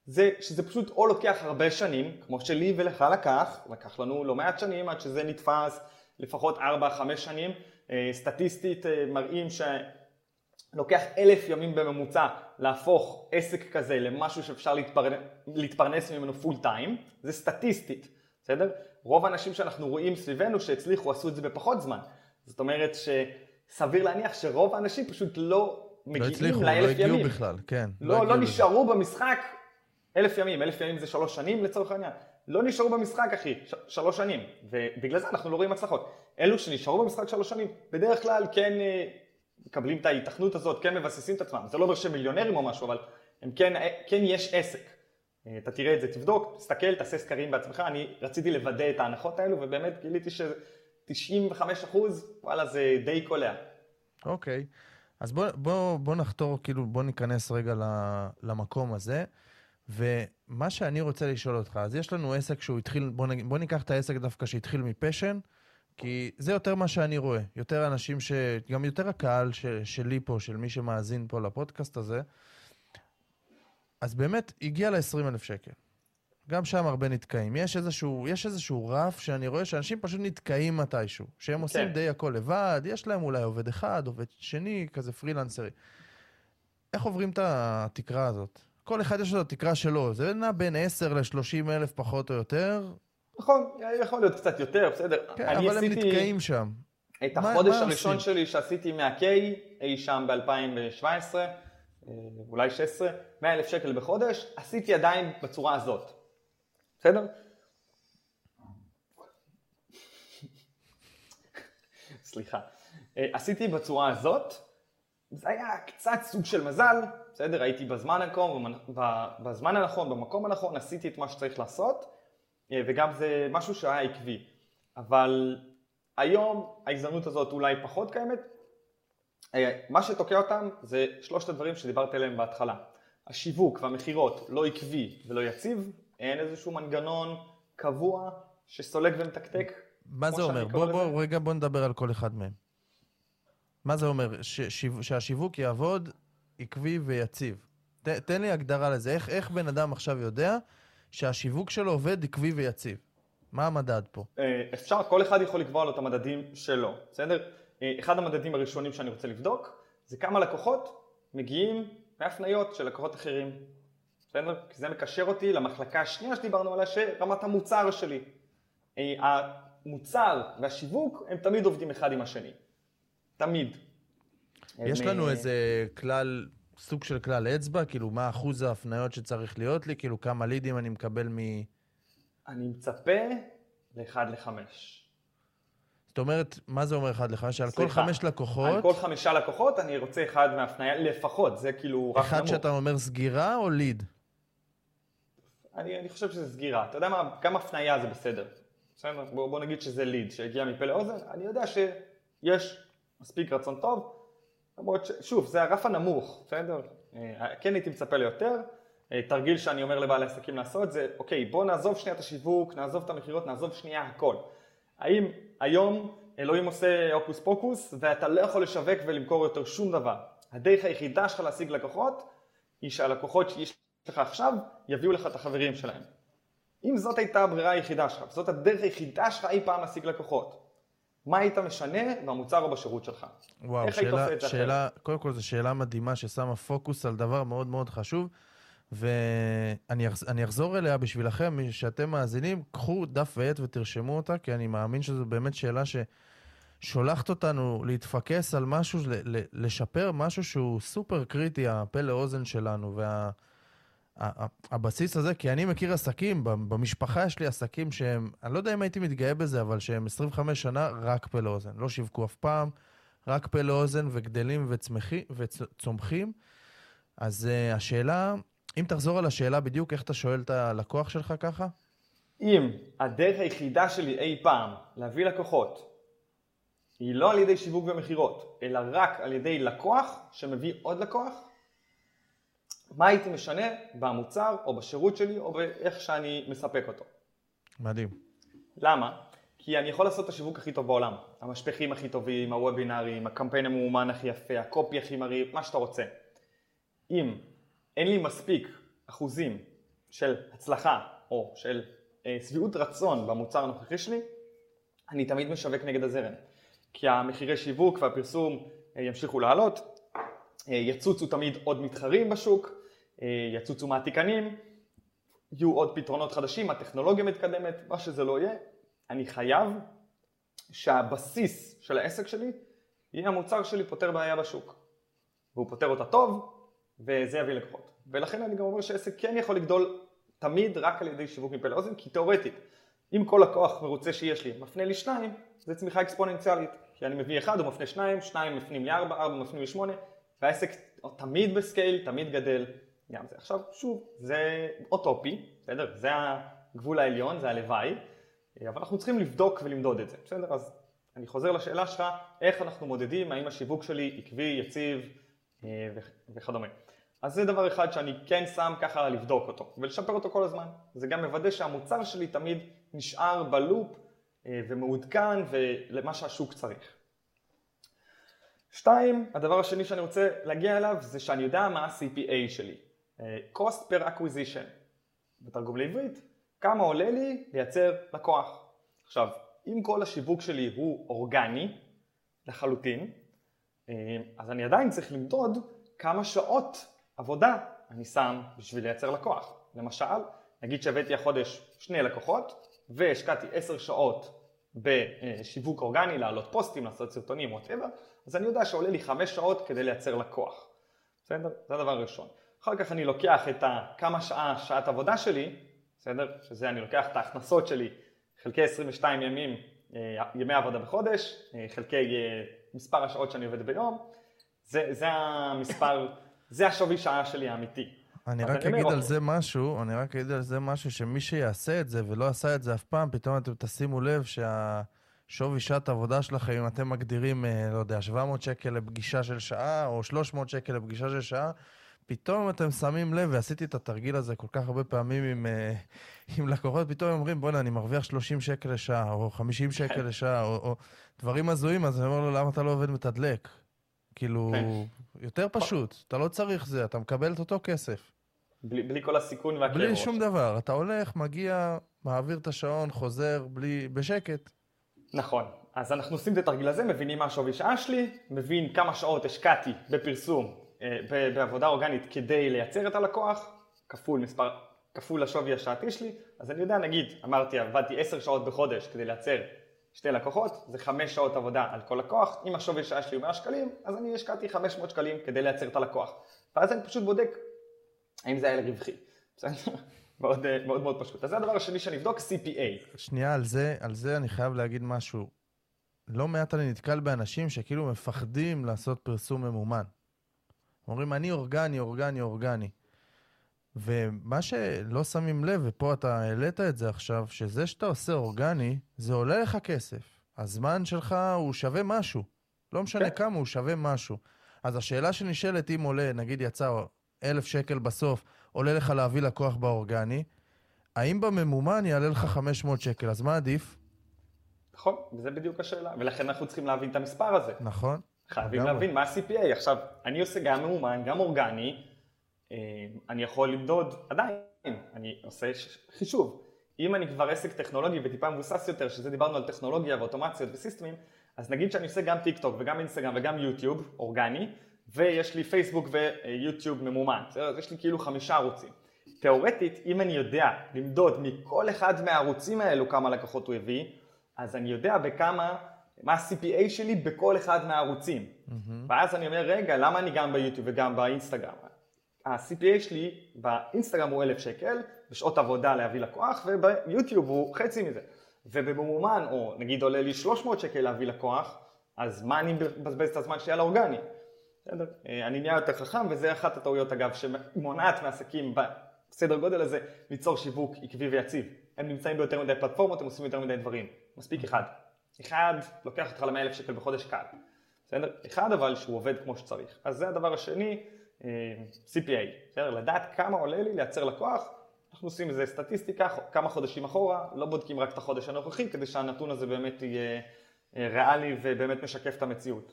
זה שזה פשוט או לוקח הרבה שנים, כמו שלי ולך לקח, לקח לנו לא מעט שנים עד שזה נתפס, לפחות 4-5 שנים. אה, סטטיסטית אה, מראים שלוקח אלף ימים בממוצע להפוך עסק כזה למשהו שאפשר להתפרנס, להתפרנס ממנו פול טיים, זה סטטיסטית, בסדר? רוב האנשים שאנחנו רואים סביבנו שהצליחו עשו את זה בפחות זמן. זאת אומרת שסביר להניח שרוב האנשים פשוט לא מגיעים לא הצליחו, לאלף ימים. לא הצליחו, לא הגיעו בכלל, כן. לא, לא, לא נשארו במשחק אלף ימים, אלף ימים זה שלוש שנים לצורך העניין. לא נשארו במשחק אחי, ש- שלוש שנים, ובגלל זה אנחנו לא רואים הצלחות. אלו שנשארו במשחק שלוש שנים, בדרך כלל כן אה, מקבלים את ההיתכנות הזאת, כן מבססים את עצמם. זה לא אומר שהם מיליונרים או משהו, אבל הם כן, אה, כן יש עסק. אה, אתה תראה את זה, תבדוק, תסתכל, תעשה סקרים בעצמך. אני רציתי לוודא את ההנחות האלו, ובאמת גיליתי ש-95 אחוז, וואלה, זה די קולע. אוקיי, okay. אז בוא, בוא, בוא נחתור, כאילו, בוא ניכנס רגע למקום הזה. ומה שאני רוצה לשאול אותך, אז יש לנו עסק שהוא התחיל, בוא, נג, בוא ניקח את העסק דווקא שהתחיל מפשן, כי זה יותר מה שאני רואה. יותר אנשים ש... גם יותר הקהל ש... שלי פה, של מי שמאזין פה לפודקאסט הזה. אז באמת, הגיע ל-20,000 שקל. גם שם הרבה נתקעים. יש איזשהו, יש איזשהו רף שאני רואה שאנשים פשוט נתקעים מתישהו. שהם עושים כן. די הכל לבד, יש להם אולי עובד אחד, עובד שני, כזה פרילנסרי. איך עוברים את התקרה הזאת? כל אחד יש לו תקרה שלו, זה נע בין 10 ל-30 אלף פחות או יותר. נכון, יכול להיות קצת יותר, בסדר. כן, אבל. הם נתקעים שם. את החודש מה, הראשון מה שלי שעשיתי מה-K, אי שם ב-2017, אה, אולי 16, 100 אלף שקל בחודש, עשיתי עדיין בצורה הזאת. בסדר? סליחה. אה, עשיתי בצורה הזאת, זה היה קצת סוג של מזל, בסדר? הייתי בזמן הנכון, בזמן הנכון, במקום הנכון, עשיתי את מה שצריך לעשות, אה, וגם זה משהו שהיה עקבי. אבל היום ההזדמנות הזאת אולי פחות קיימת. אה, מה שתוקע אותם זה שלושת הדברים שדיברתי עליהם בהתחלה. השיווק והמכירות לא עקבי ולא יציב, אין איזשהו מנגנון קבוע שסולק ומתקתק. מה זה אומר? בוא, בוא, רגע בוא נדבר על כל אחד מהם. מה זה אומר? ש, שהשיווק יעבוד עקבי ויציב. ת, תן לי הגדרה לזה. איך, איך בן אדם עכשיו יודע שהשיווק שלו עובד עקבי ויציב? מה המדד פה? אה, אפשר, כל אחד יכול לקבוע לו את המדדים שלו, בסדר? אה, אחד המדדים הראשונים שאני רוצה לבדוק זה כמה לקוחות מגיעים מהפניות של לקוחות אחרים, בסדר? כי זה מקשר אותי למחלקה השנייה שדיברנו עליה, שרמת המוצר שלי. אה, המוצר והשיווק הם תמיד עובדים אחד עם השני. תמיד. יש לנו איזה כלל, סוג של כלל אצבע? כאילו, מה אחוז ההפניות שצריך להיות לי? כאילו, כמה לידים אני מקבל מ... אני מצפה ל-1 ל-5. זאת אומרת, מה זה אומר 1 ל-5? שעל כל חמש לקוחות... על כל חמישה לקוחות אני רוצה אחד מהפניה, לפחות, זה כאילו רק נמוך. אחד שאתה אומר סגירה או ליד? אני, אני חושב שזה סגירה. אתה יודע מה, גם הפניה זה בסדר. בסדר? בוא, בוא נגיד שזה ליד שהגיע מפה לאוזן, אני יודע שיש מספיק רצון טוב, למרות ששוב, זה הרף הנמוך, בסדר? אה, כן הייתי מצפה ליותר. אה, תרגיל שאני אומר לבעלי עסקים לעשות זה, אוקיי, בוא נעזוב שנייה את השיווק, נעזוב את המכירות, נעזוב שנייה הכל. האם היום אלוהים עושה הוקוס פוקוס ואתה לא יכול לשווק ולמכור יותר שום דבר? הדרך היחידה שלך להשיג לקוחות היא שהלקוחות שיש לך עכשיו יביאו לך את החברים שלהם. אם זאת הייתה הברירה היחידה שלך, זאת הדרך היחידה שלך אי פעם להשיג לקוחות, מה היית משנה במוצר או בשירות שלך? וואו, שאלה, שאלה, קודם כל זו שאלה מדהימה ששמה פוקוס על דבר מאוד מאוד חשוב, ואני אחזור אליה בשבילכם, שאתם מאזינים, קחו דף ועט ותרשמו אותה, כי אני מאמין שזו באמת שאלה ששולחת אותנו להתפקס על משהו, לשפר משהו שהוא סופר קריטי, הפה לאוזן שלנו, וה... הבסיס הזה, כי אני מכיר עסקים, במשפחה יש לי עסקים שהם, אני לא יודע אם הייתי מתגאה בזה, אבל שהם 25 שנה רק פה לאוזן. לא שיווקו אף פעם, רק פה לאוזן וגדלים וצמחי, וצומחים. אז uh, השאלה, אם תחזור על השאלה בדיוק, איך אתה שואל את הלקוח שלך ככה? אם הדרך היחידה שלי אי פעם להביא לקוחות היא לא על ידי שיווק ומכירות, אלא רק על ידי לקוח שמביא עוד לקוח, מה הייתי משנה במוצר או בשירות שלי או באיך שאני מספק אותו. מדהים. למה? כי אני יכול לעשות את השיווק הכי טוב בעולם. המשפחים הכי טובים, הוובינארים, הקמפיין המאומן הכי יפה, הקופי הכי מרהיב, מה שאתה רוצה. אם אין לי מספיק אחוזים של הצלחה או של אה, שביעות רצון במוצר הנוכחי שלי, אני תמיד משווק נגד הזרם. כי המחירי שיווק והפרסום אה, ימשיכו לעלות, אה, יצוצו תמיד עוד מתחרים בשוק, יצוצו מעתיקנים, יהיו עוד פתרונות חדשים, הטכנולוגיה מתקדמת, מה שזה לא יהיה, אני חייב שהבסיס של העסק שלי יהיה המוצר שלי פותר בעיה בשוק. והוא פותר אותה טוב, וזה יביא לקוחות. ולכן אני גם אומר שעסק כן יכול לגדול תמיד רק על ידי שיווק מפה לאוזן, כי תאורטית, אם כל לקוח מרוצה שיש לי מפנה לי שניים, זה צמיחה אקספוננציאלית. כי אני מביא אחד, הוא מפנה שניים, שניים מפנים לי ארבע, ארבע מפנים לי שמונה, והעסק תמיד בסקייל, תמיד גדל, גם זה. עכשיו, שוב, זה אוטופי, בסדר? זה הגבול העליון, זה הלוואי, אבל אנחנו צריכים לבדוק ולמדוד את זה, בסדר? אז אני חוזר לשאלה שלך, איך אנחנו מודדים, האם השיווק שלי עקבי, יציב אה, וכדומה. אז זה דבר אחד שאני כן שם ככה לבדוק אותו ולשפר אותו כל הזמן. זה גם מוודא שהמוצר שלי תמיד נשאר בלופ אה, ומעודכן ולמה שהשוק צריך. שתיים, הדבר השני שאני רוצה להגיע אליו זה שאני יודע מה ה-CPA שלי. אה, cost per acquisition, בתרגום לעברית, כמה עולה לי לייצר לקוח. עכשיו, אם כל השיווק שלי הוא אורגני לחלוטין, אה, אז אני עדיין צריך למדוד כמה שעות עבודה אני שם בשביל לייצר לקוח. למשל, נגיד שהבאתי החודש שני לקוחות והשקעתי עשר שעות בשיווק אורגני, לעלות פוסטים, לעשות סרטונים, whatever, אז אני יודע שעולה לי חמש שעות כדי לייצר לקוח. בסדר? זה הדבר הראשון. אחר כך אני לוקח את כמה שעה, שעת עבודה שלי, בסדר? שזה אני לוקח את ההכנסות שלי חלקי 22 ימים, אה, ימי עבודה בחודש, אה, חלקי אה, מספר השעות שאני עובד ביום, זה, זה המספר, זה השווי שעה שלי האמיתי. אני רק אגיד על אוקיי. זה משהו, אני רק אגיד על זה משהו שמי שיעשה את זה ולא עשה את זה אף פעם, פתאום אתם תשימו לב שהשווי שעת עבודה שלכם, אם אתם מגדירים, לא יודע, 700 שקל לפגישה של שעה, או 300 שקל לפגישה של שעה, פתאום אתם שמים לב, ועשיתי את התרגיל הזה כל כך הרבה פעמים עם, אה, עם לקוחות, פתאום אומרים, בוא'נה, אני מרוויח 30 שקל לשעה, או 50 שקל לשעה, או, או דברים הזויים, אז אני אומר לו, למה אתה לא עובד מתדלק? כאילו, כן. יותר פשוט, אתה לא צריך זה, אתה מקבל את אותו כסף. בלי, בלי כל הסיכון והכאב. בלי שום דבר, אתה הולך, מגיע, מעביר את השעון, חוזר, בלי, בשקט. נכון, אז אנחנו עושים את התרגיל הזה, מבינים מה השווי שעה שלי, מבין כמה שעות השקעתי בפרסום בעבודה אורגנית כדי לייצר את הלקוח, כפול מספר, כפול השווי השעתי שלי, אז אני יודע, נגיד, אמרתי, עבדתי 10 שעות בחודש כדי לייצר שתי לקוחות, זה 5 שעות עבודה על כל לקוח, אם השווי שעה שלי הוא 100 שקלים, אז אני השקעתי 500 שקלים כדי לייצר את הלקוח. ואז אני פשוט בודק האם זה היה רווחי. מאוד, אה, מאוד מאוד פשוט. אז זה הדבר השני שאני אבדוק, CPA. שנייה, על זה, על זה אני חייב להגיד משהו. לא מעט אני נתקל באנשים שכאילו מפחדים לעשות פרסום ממומן. אומרים, אני אורגני, אורגני, אורגני. ומה שלא שמים לב, ופה אתה העלית את זה עכשיו, שזה שאתה עושה אורגני, זה עולה לך כסף. הזמן שלך הוא שווה משהו. לא משנה כן. כמה, הוא שווה משהו. אז השאלה שנשאלת, אם עולה, נגיד יצא אלף שקל בסוף, עולה לך להביא לקוח באורגני, האם בממומן יעלה לך 500 שקל, אז מה עדיף? נכון, וזה בדיוק השאלה, ולכן אנחנו צריכים להבין את המספר הזה. נכון. חייבים לגמרי. להבין מה ה-CPA. עכשיו, אני עושה גם ממומן, גם אורגני, אה, אני יכול למדוד, עדיין, אני עושה חישוב. אם אני כבר עסק טכנולוגי וטיפה מבוסס יותר, שזה דיברנו על טכנולוגיה ואוטומציות וסיסטמים, אז נגיד שאני עושה גם טיק טוק וגם אינסטגרם וגם יוטיוב, אורגני, ויש לי פייסבוק ויוטיוב ממומן? אז יש לי כאילו חמישה ערוצים. תאורטית, אם אני יודע למדוד מכל אחד מהערוצים האלו כמה לקוחות הוא הביא, אז אני יודע בכמה, מה ה-CPA שלי בכל אחד מהערוצים. ואז אני אומר, רגע, למה אני גם ביוטיוב וגם באינסטגרם? ה-CPA שלי באינסטגרם הוא אלף שקל, בשעות עבודה להביא לקוח, וביוטיוב הוא חצי מזה. ובממומן, או נגיד עולה לי 300 שקל להביא לקוח, אז מה אני מבזבז את הזמן שלי על האורגני? בסדר? אה, אני נהיה יותר חכם, וזה אחת הטעויות אגב, שמונעת מעסקים בסדר גודל הזה ליצור שיווק עקבי ויציב. הם נמצאים ביותר מדי פלטפורמות, הם עושים יותר מדי דברים. מספיק אחד. אחד לוקח אותך ל-100 אלף שקל בחודש קל. בסדר? אחד אבל שהוא עובד כמו שצריך. אז זה הדבר השני, אה, CPA. בסדר? לדעת כמה עולה לי לייצר לקוח. אנחנו עושים איזה סטטיסטיקה כמה חודשים אחורה, לא בודקים רק את החודש הנוכחי, כדי שהנתון הזה באמת יהיה אה, ריאלי ובאמת משקף את המציאות.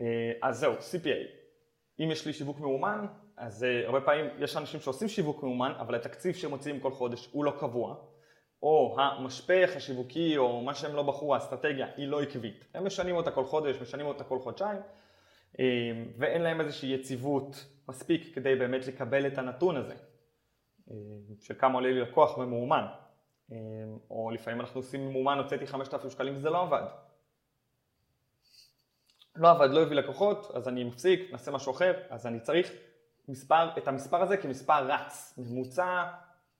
אה, אז זהו, CPA. אם יש לי שיווק מאומן, אז הרבה פעמים יש אנשים שעושים שיווק מאומן, אבל התקציב שהם מוציאים כל חודש הוא לא קבוע, או המשפך השיווקי, או מה שהם לא בחרו, האסטרטגיה, היא לא עקבית. הם משנים אותה כל חודש, משנים אותה כל חודשיים, uh, ואין להם איזושהי יציבות מספיק כדי באמת לקבל את הנתון הזה, uh, של כמה עולה לי לקוח ממאומן. Uh, או לפעמים אנחנו עושים ממומן, הוצאתי 5,000 שקלים, זה לא עבד. לא עבד, לא הביא לקוחות, אז אני מפסיק, נעשה משהו אחר, אז אני צריך מספר, את המספר הזה כמספר רץ, ממוצע,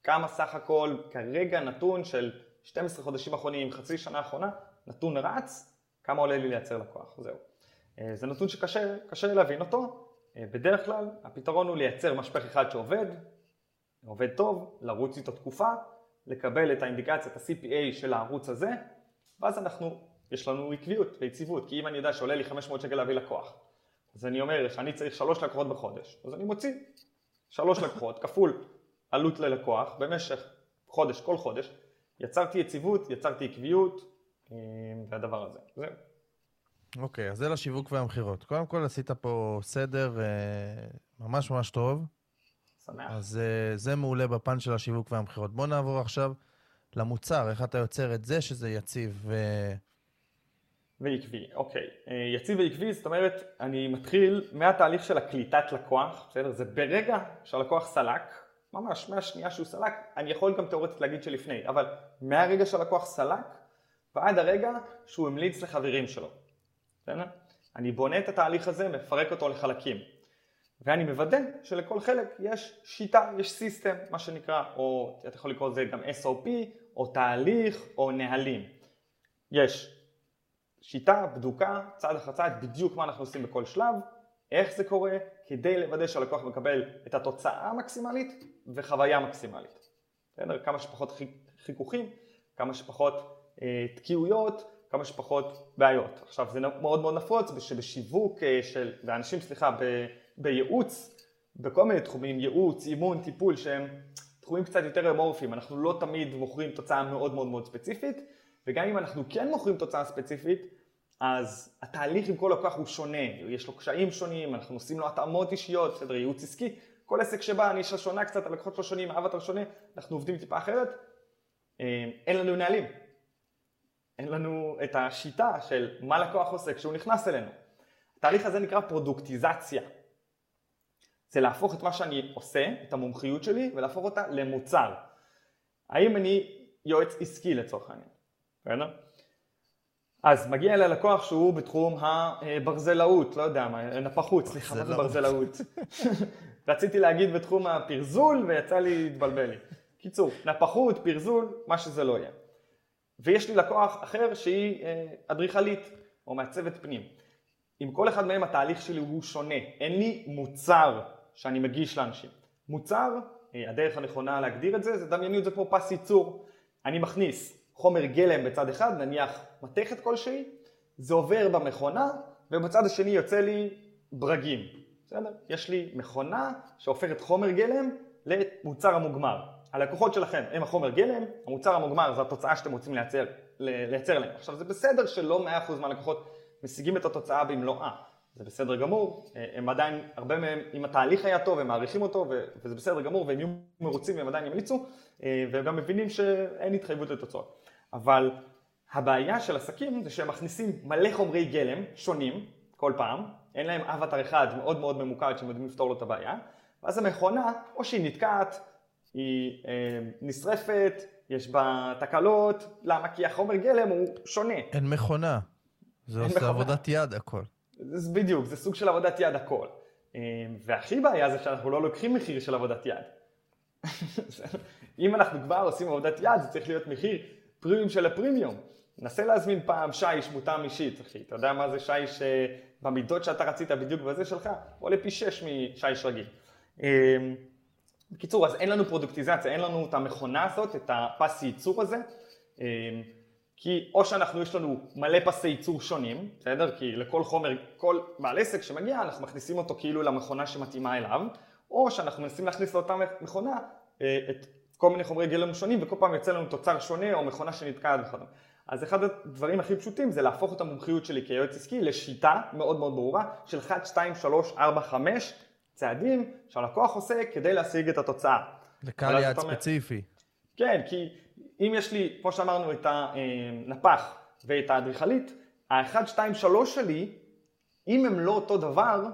כמה סך הכל, כרגע נתון של 12 חודשים אחרונים, חצי שנה האחרונה, נתון רץ, כמה עולה לי לייצר לקוח, זהו. אה, זה נתון שקשה קשה להבין אותו, אה, בדרך כלל הפתרון הוא לייצר משפך אחד שעובד, עובד טוב, לרוץ איתו תקופה, לקבל את האינדיקציית ה-CPA של הערוץ הזה, ואז אנחנו, יש לנו עקביות ויציבות, כי אם אני יודע שעולה לי 500 שקל להביא לקוח, אז אני אומר שאני צריך שלוש לקוחות בחודש, אז אני מוציא שלוש לקוחות כפול עלות ללקוח במשך חודש, כל חודש, יצרתי יציבות, יצרתי עקביות, אה, והדבר הזה, זהו. אוקיי, אז זה לשיווק והמכירות. קודם כל עשית פה סדר אה, ממש ממש טוב, שמח. אז אה, זה מעולה בפן של השיווק והמכירות. בוא נעבור עכשיו למוצר, איך אתה יוצר את זה שזה יציב. ו- ועקבי, אוקיי. אה, יציב ועקבי, זאת אומרת, אני מתחיל מהתהליך של הקליטת לקוח, בסדר? זה ברגע שהלקוח סלק, ממש מהשנייה שהוא סלק, אני יכול גם תאורטית להגיד שלפני, אבל מהרגע שהלקוח סלק ועד הרגע שהוא המליץ לחברים שלו, בסדר? אני בונה את התהליך הזה, מפרק אותו לחלקים. ואני מוודא שלכל חלק יש שיטה, יש סיסטם, מה שנקרא, או אתה יכול לקרוא לזה גם SOP, או תהליך, או נהלים. יש שיטה, בדוקה, צעד אחר צעד, בדיוק מה אנחנו עושים בכל שלב, איך זה קורה, כדי לוודא שהלקוח מקבל את התוצאה המקסימלית וחוויה מקסימלית. בסדר? כמה שפחות חיכוכים, כמה שפחות אה, תקיעויות, כמה שפחות בעיות. עכשיו זה מאוד מאוד נפוץ שבשיווק אה, של, ואנשים סליחה, ב, בייעוץ, בכל מיני תחומים, ייעוץ, אימון, טיפול, שהם תחומים קצת יותר אמורפיים, אנחנו לא תמיד מוכרים תוצאה מאוד מאוד מאוד ספציפית, וגם אם אנחנו כן מוכרים תוצאה ספציפית, אז התהליך עם כל לקוח הוא שונה, יש לו קשיים שונים, אנחנו עושים לו התאמות אישיות, בסדר, ייעוץ עסקי, כל עסק שבא, הנישה שונה קצת, הלקוחות שלו שונים, האבטר שונה, אנחנו עובדים טיפה אחרת, אין לנו נהלים, אין לנו את השיטה של מה לקוח עושה כשהוא נכנס אלינו. התהליך הזה נקרא פרודוקטיזציה. זה להפוך את מה שאני עושה, את המומחיות שלי, ולהפוך אותה למוצר. האם אני יועץ עסקי לצורך העניין? בסדר? אז מגיע אליי לקוח שהוא בתחום הברזלאות, לא יודע מה, נפחות, סליחה, מה זה ברזלאות? רציתי להגיד בתחום הפרזול ויצא לי, התבלבל לי. קיצור, נפחות, פרזול, מה שזה לא יהיה. ויש לי לקוח אחר שהיא אדריכלית או מעצבת פנים. עם כל אחד מהם התהליך שלי הוא שונה, אין לי מוצר שאני מגיש לאנשים. מוצר, הדרך הנכונה להגדיר את זה, זה דמיינו את זה פה פס ייצור. אני מכניס חומר גלם בצד אחד, נניח מתכת כלשהי, זה עובר במכונה ובצד השני יוצא לי ברגים, בסדר? יש לי מכונה שהופכת חומר גלם למוצר המוגמר. הלקוחות שלכם הם החומר גלם, המוצר המוגמר זה התוצאה שאתם רוצים לייצר, לייצר להם. עכשיו זה בסדר שלא 100% מהלקוחות משיגים את התוצאה במלואה, זה בסדר גמור, הם עדיין, הרבה מהם, אם התהליך היה טוב, הם מעריכים אותו וזה בסדר גמור והם יהיו מרוצים והם עדיין ימליצו והם גם מבינים שאין התחייבות לתוצאות. אבל הבעיה של עסקים זה שהם מכניסים מלא חומרי גלם שונים כל פעם, אין להם אבטר אחד מאוד מאוד ממוקד שהם יודעים לפתור לו את הבעיה, ואז המכונה, או שהיא נתקעת, היא אה, נשרפת, יש בה תקלות, למה? כי החומר גלם הוא שונה. אין מכונה, זה עושה מכונה. עבודת יד הכל. זה בדיוק, זה סוג של עבודת יד הכל. אה, והכי בעיה זה שאנחנו לא לוקחים מחיר של עבודת יד. אם אנחנו כבר עושים עבודת יד, זה צריך להיות מחיר פרימיום של הפרימיום. נסה להזמין פעם שיש מותאם אישית, אחי. אתה יודע מה זה שיש במידות שאתה רצית בדיוק בזה שלך? עולה פי שש משיש רגיל. אמ, בקיצור, אז אין לנו פרודוקטיזציה, אין לנו את המכונה הזאת, את הפס ייצור הזה. אמ, כי או שאנחנו, יש לנו מלא פסי ייצור שונים, בסדר? כי לכל חומר, כל בעל עסק שמגיע, אנחנו מכניסים אותו כאילו למכונה שמתאימה אליו, או שאנחנו מנסים להכניס לאותה מכונה אה, את כל מיני חומרי גלם שונים, וכל פעם יוצא לנו תוצר שונה או מכונה שנתקעת וכדומה. אז אחד הדברים הכי פשוטים זה להפוך את המומחיות שלי כיועץ עסקי לשיטה מאוד מאוד ברורה של 1, 2, 3, 4, 5 צעדים שהלקוח עושה כדי להשיג את התוצאה. לקהל יעד ספציפי. כן, כי אם יש לי, כמו שאמרנו, את הנפח ואת האדריכלית, ה-1, 2, 3 שלי, אם הם לא אותו דבר,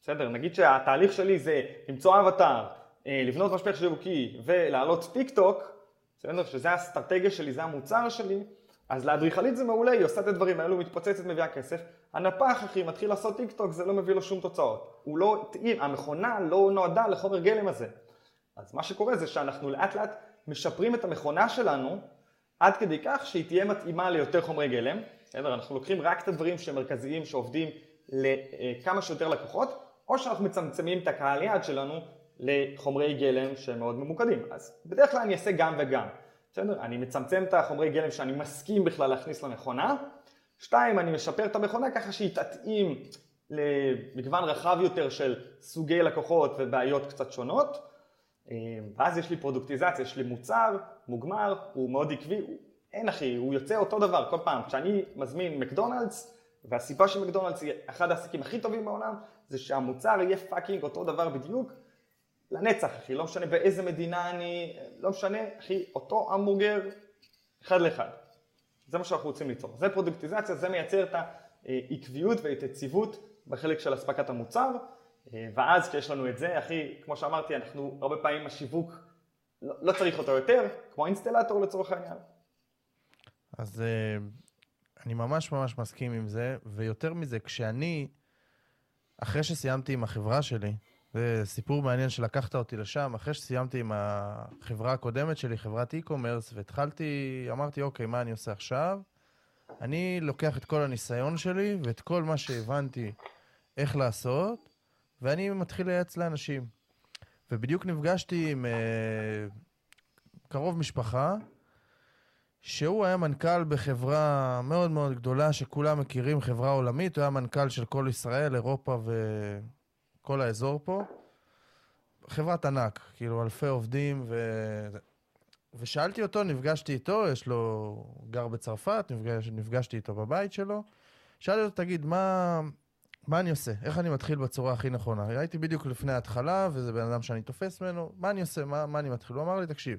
בסדר, נגיד שהתהליך שלי זה למצוא אבטר, אה, לבנות משפך שיווקי ולהעלות טיק טוק, בסדר, שזה האסטרטגיה שלי, זה המוצר שלי, אז לאדריכלית זה מעולה, היא עושה את הדברים האלו, מתפוצצת, מביאה כסף. הנפח, אחי, מתחיל לעשות טיק טוק, זה לא מביא לו שום תוצאות. הוא לא, המכונה לא נועדה לחומר גלם הזה. אז מה שקורה זה שאנחנו לאט לאט משפרים את המכונה שלנו עד כדי כך שהיא תהיה מתאימה ליותר חומרי גלם. בסדר? אנחנו לוקחים רק את הדברים שמרכזיים שעובדים לכמה שיותר לקוחות, או שאנחנו מצמצמים את הקהל יעד שלנו לחומרי גלם שהם מאוד ממוקדים. אז בדרך כלל אני אעשה גם וגם. בסדר? אני מצמצם את החומרי גלם שאני מסכים בכלל להכניס למכונה. שתיים, אני משפר את המכונה ככה שהיא תתאים למגוון רחב יותר של סוגי לקוחות ובעיות קצת שונות. ואז יש לי פרודוקטיזציה, יש לי מוצר מוגמר, הוא מאוד עקבי, הוא, אין אחי, הוא יוצא אותו דבר כל פעם. כשאני מזמין מקדונלדס, והסיבה שמקדונלדס היא אחד העסקים הכי טובים בעולם, זה שהמוצר יהיה fucking אותו דבר בדיוק, לנצח, אחי, לא משנה באיזה מדינה אני, לא משנה, אחי, אותו המבורגר, אחד לאחד. זה מה שאנחנו רוצים ליצור. זה פרודוקטיזציה, זה מייצר את העקביות ואת היציבות בחלק של אספקת המוצר, ואז כשיש לנו את זה, אחי, כמו שאמרתי, אנחנו הרבה פעמים השיווק, לא, לא צריך אותו יותר, כמו אינסטלטור לצורך העניין. אז אה, אני ממש ממש מסכים עם זה, ויותר מזה, כשאני, אחרי שסיימתי עם החברה שלי, זה סיפור מעניין שלקחת אותי לשם, אחרי שסיימתי עם החברה הקודמת שלי, חברת e-commerce, והתחלתי, אמרתי, אוקיי, מה אני עושה עכשיו? אני לוקח את כל הניסיון שלי ואת כל מה שהבנתי איך לעשות, ואני מתחיל לייעץ לאנשים. ובדיוק נפגשתי עם uh, קרוב משפחה, שהוא היה מנכ"ל בחברה מאוד מאוד גדולה שכולם מכירים, חברה עולמית, הוא היה מנכ"ל של כל ישראל, אירופה ו... כל האזור פה. חברת ענק, כאילו אלפי עובדים, ו... ושאלתי אותו, נפגשתי איתו, יש לו, גר בצרפת, נפגש, נפגשתי איתו בבית שלו. שאלתי אותו, תגיד, מה, מה אני עושה? איך אני מתחיל בצורה הכי נכונה? הייתי בדיוק לפני ההתחלה, וזה בן אדם שאני תופס ממנו, מה אני עושה? מה, מה אני מתחיל? הוא אמר לי, תקשיב,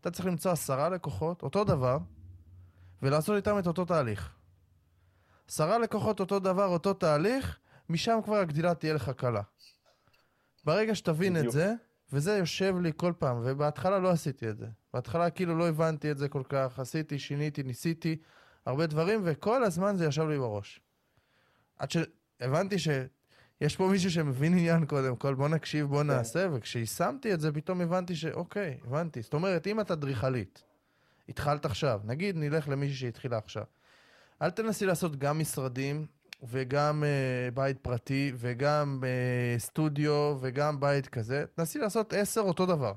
אתה צריך למצוא עשרה לקוחות, אותו דבר, ולעשות איתם את אותו תהליך. עשרה לקוחות, אותו דבר, אותו תהליך, משם כבר הגדילה תהיה לך קלה. ברגע שתבין בדיוק. את זה, וזה יושב לי כל פעם, ובהתחלה לא עשיתי את זה. בהתחלה כאילו לא הבנתי את זה כל כך, עשיתי, שיניתי, ניסיתי הרבה דברים, וכל הזמן זה ישב לי בראש. עד שהבנתי שיש פה מישהו שמבין עניין קודם כל, בוא נקשיב, בוא כן. נעשה, וכשיישמתי את זה, פתאום הבנתי שאוקיי, הבנתי. זאת אומרת, אם את אדריכלית, התחלת עכשיו, נגיד נלך למישהי שהתחילה עכשיו, אל תנסי לעשות גם משרדים וגם uh, בית פרטי, וגם uh, סטודיו, וגם בית כזה. תנסי לעשות עשר אותו דבר.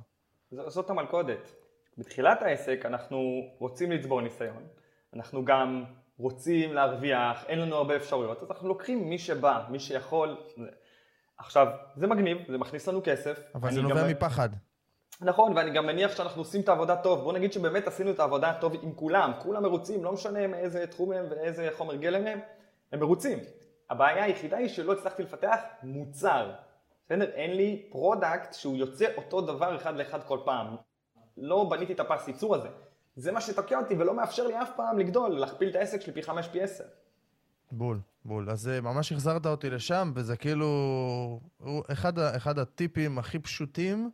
זאת המלכודת. בתחילת העסק אנחנו רוצים לצבור ניסיון. אנחנו גם רוצים להרוויח, אין לנו הרבה אפשרויות, אז אנחנו לוקחים מי שבא, מי שיכול. עכשיו, זה מגניב, זה מכניס לנו כסף. אבל זה נובע גם... מפחד. נכון, ואני גם מניח שאנחנו עושים את העבודה טוב. בוא נגיד שבאמת עשינו את העבודה טוב עם כולם, כולם מרוצים, לא משנה מאיזה תחום הם ואיזה חומר גלם הם, הם מרוצים. הבעיה היחידה היא שלא הצלחתי לפתח מוצר. בסדר? אין לי product שהוא יוצא אותו דבר אחד לאחד כל פעם. לא בניתי את הפס ייצור הזה. זה מה שתוקע אותי ולא מאפשר לי אף פעם לגדול, להכפיל את העסק שלי פי חמש, פי עשר. בול, בול. אז אה, ממש החזרת אותי לשם, וזה כאילו אחד, אחד הטיפים הכי פשוטים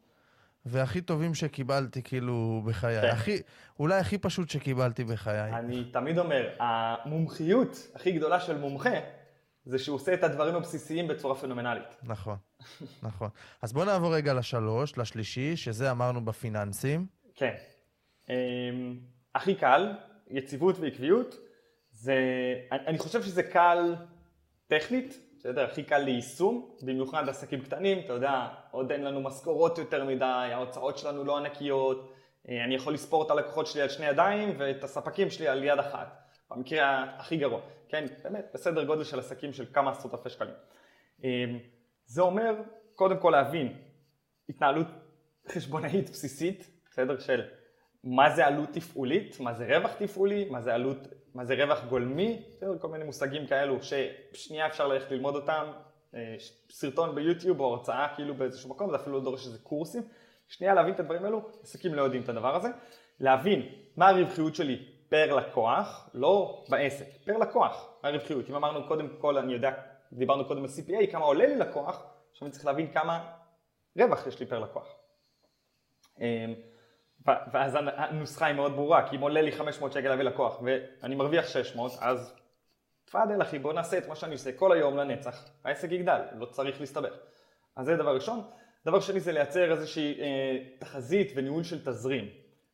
והכי טובים שקיבלתי כאילו בחיי. כן. הכי, אולי הכי פשוט שקיבלתי בחיי. אני תמיד אומר, המומחיות הכי גדולה של מומחה זה שהוא עושה את הדברים הבסיסיים בצורה פנומנלית. נכון, נכון. אז בואו נעבור רגע לשלוש, לשלישי, שזה אמרנו בפיננסים. כן. אמ, הכי קל, יציבות ועקביות, זה, אני חושב שזה קל טכנית, בסדר? הכי קל ליישום, במיוחד עסקים קטנים, אתה יודע, עוד אין לנו משכורות יותר מדי, ההוצאות שלנו לא ענקיות, אה, אני יכול לספור את הלקוחות שלי על שני ידיים ואת הספקים שלי על יד אחת. במקרה הכי גרוע, כן? באמת, בסדר גודל של עסקים של כמה עשרות אלפי שקלים. אמ, זה אומר, קודם כל להבין התנהלות חשבונאית בסיסית, בסדר? של מה זה עלות תפעולית, מה זה רווח תפעולי, מה זה עלות, מה זה רווח גולמי? כל מיני מושגים כאלו ששנייה אפשר ללכת ללמוד אותם, אה, סרטון ביוטיוב או הרצאה כאילו באיזשהו מקום, זה אפילו לא דורש איזה קורסים. שנייה להבין את הדברים האלו, עסקים לא יודעים את הדבר הזה. להבין מה הרווחיות שלי פר לקוח, לא בעסק, פר לקוח, מה הרווחיות. אם אמרנו קודם כל, אני יודע, דיברנו קודם על CPA, כמה עולה לי לקוח, עכשיו אני צריך להבין כמה רווח יש לי פר לקוח. ואז הנוסחה היא מאוד ברורה, כי אם עולה לי 500 שקל להביא לקוח ואני מרוויח 600, אז תפאדל אחי, בוא נעשה את מה שאני עושה כל היום לנצח, העסק יגדל, לא צריך להסתבך. אז זה דבר ראשון. דבר שני זה לייצר איזושהי אה, תחזית וניהול של תזרים.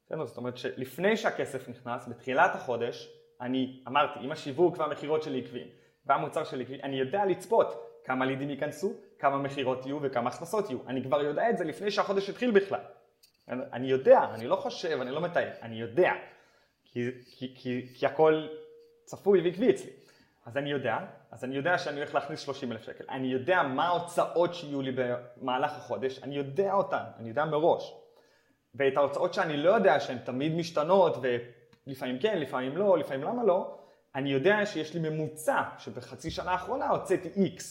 בסדר? זאת אומרת שלפני שהכסף נכנס, בתחילת החודש, אני אמרתי, אם השיווק והמכירות שלי עקביים, והמוצר שלי עקבי, אני יודע לצפות כמה לידים ייכנסו, כמה מכירות יהיו וכמה הכנסות יהיו. אני כבר יודע את זה לפני שהחודש התחיל בכלל. אני יודע, אני לא חושב, אני לא מתאר, אני יודע. כי, כי, כי, כי הכל צפוי ועקבי אצלי. אז אני יודע, אז אני יודע שאני הולך להכניס 30 אלף שקל. אני יודע מה ההוצאות שיהיו לי במהלך החודש, אני יודע אותן, אני יודע מראש. ואת ההוצאות שאני לא יודע שהן תמיד משתנות ולפעמים כן, לפעמים לא, לפעמים למה לא, אני יודע שיש לי ממוצע שבחצי שנה האחרונה הוצאתי X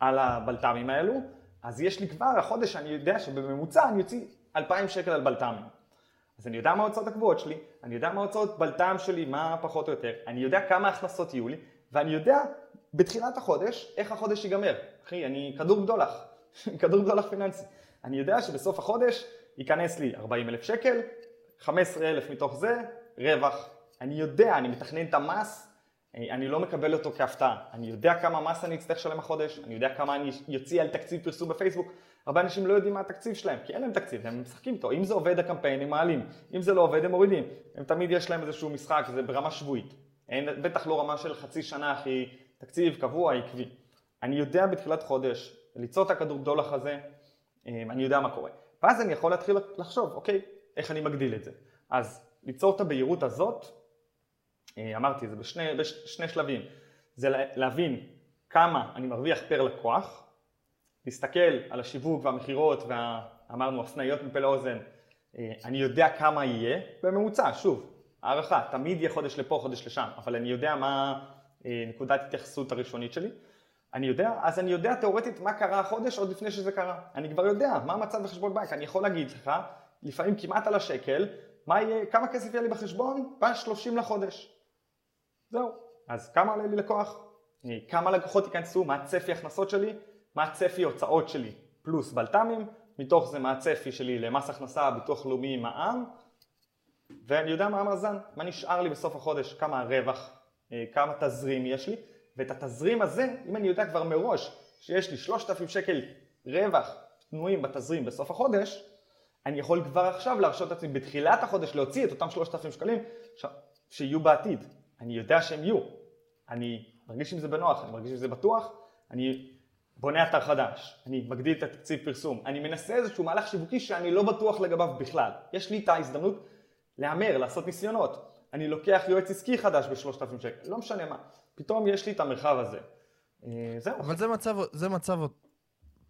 על הבלת"מים האלו, אז יש לי כבר החודש אני יודע שבממוצע אני אוציא 2,000 שקל על בלת"מים. אז אני יודע מה ההוצאות הקבועות שלי, אני יודע מה ההוצאות בלת"ם שלי, מה פחות או יותר, אני יודע כמה הכנסות יהיו לי, ואני יודע בתחילת החודש איך החודש ייגמר. אחי, אני כדור בדולח, כדור בדולח פיננסי. אני יודע שבסוף החודש ייכנס לי 40 אלף שקל, 15 אלף מתוך זה, רווח. אני יודע, אני מתכנן את המס, אני לא מקבל אותו כהפתעה. אני יודע כמה מס אני אצטרך לשלם החודש, אני יודע כמה אני אוציא על תקציב פרסום בפייסבוק. הרבה אנשים לא יודעים מה התקציב שלהם, כי אין להם תקציב, הם משחקים איתו. אם זה עובד הקמפיין, הם מעלים. אם זה לא עובד, הם מורידים. הם תמיד יש להם איזשהו משחק, זה ברמה שבועית. אין, בטח לא רמה של חצי שנה, אחי, תקציב קבוע, עקבי. אני יודע בתחילת חודש ליצור את הכדור דולח הזה, אני יודע מה קורה. ואז אני יכול להתחיל לחשוב, אוקיי, איך אני מגדיל את זה. אז ליצור את הבהירות הזאת, אה, אמרתי, זה בשני, בשני שלבים. זה להבין כמה אני מרוויח פר לקוח, להסתכל על השיווק והמכירות ואמרנו הפניות מפה לאוזן, אה, אני יודע כמה יהיה בממוצע, שוב, הערכה, תמיד יהיה חודש לפה, חודש לשם, אבל אני יודע מה אה, נקודת התייחסות הראשונית שלי. אני יודע, אז אני יודע תאורטית מה קרה החודש עוד לפני שזה קרה. אני כבר יודע מה המצב בחשבון בנק, אני יכול להגיד לך, לפעמים כמעט על השקל, מה יהיה, כמה כסף יהיה לי בחשבון? ב-30 לחודש. זהו. אז כמה עולה לי לקוח? כמה לקוחות ייכנסו? מה הצפי הכנסות שלי? מה הצפי הוצאות שלי? פלוס בלת"מים, מתוך זה מה הצפי שלי למס הכנסה, ביטוח לאומי, מע"מ, ואני יודע מה המאזן, מה נשאר לי בסוף החודש, כמה הרווח, אה, כמה תזרים יש לי, ואת התזרים הזה, אם אני יודע כבר מראש שיש לי 3,000 שקל רווח פנויים בתזרים בסוף החודש, אני יכול כבר עכשיו להרשות לעצמי בתחילת החודש להוציא את אותם 3,000 שקלים ש... שיהיו בעתיד. אני יודע שהם יהיו. אני מרגיש עם זה בנוח, אני מרגיש עם זה בטוח, אני בונה אתר חדש, אני מגדיל את התקציב פרסום, אני מנסה איזשהו מהלך שיווקי שאני לא בטוח לגביו בכלל. יש לי את ההזדמנות להמר, לעשות ניסיונות. אני לוקח יועץ עסקי חדש ב-3,000 שקל, לא משנה מה. פתאום יש לי את המרחב הזה. אה, זהו. אבל זה מצב, זה מצב,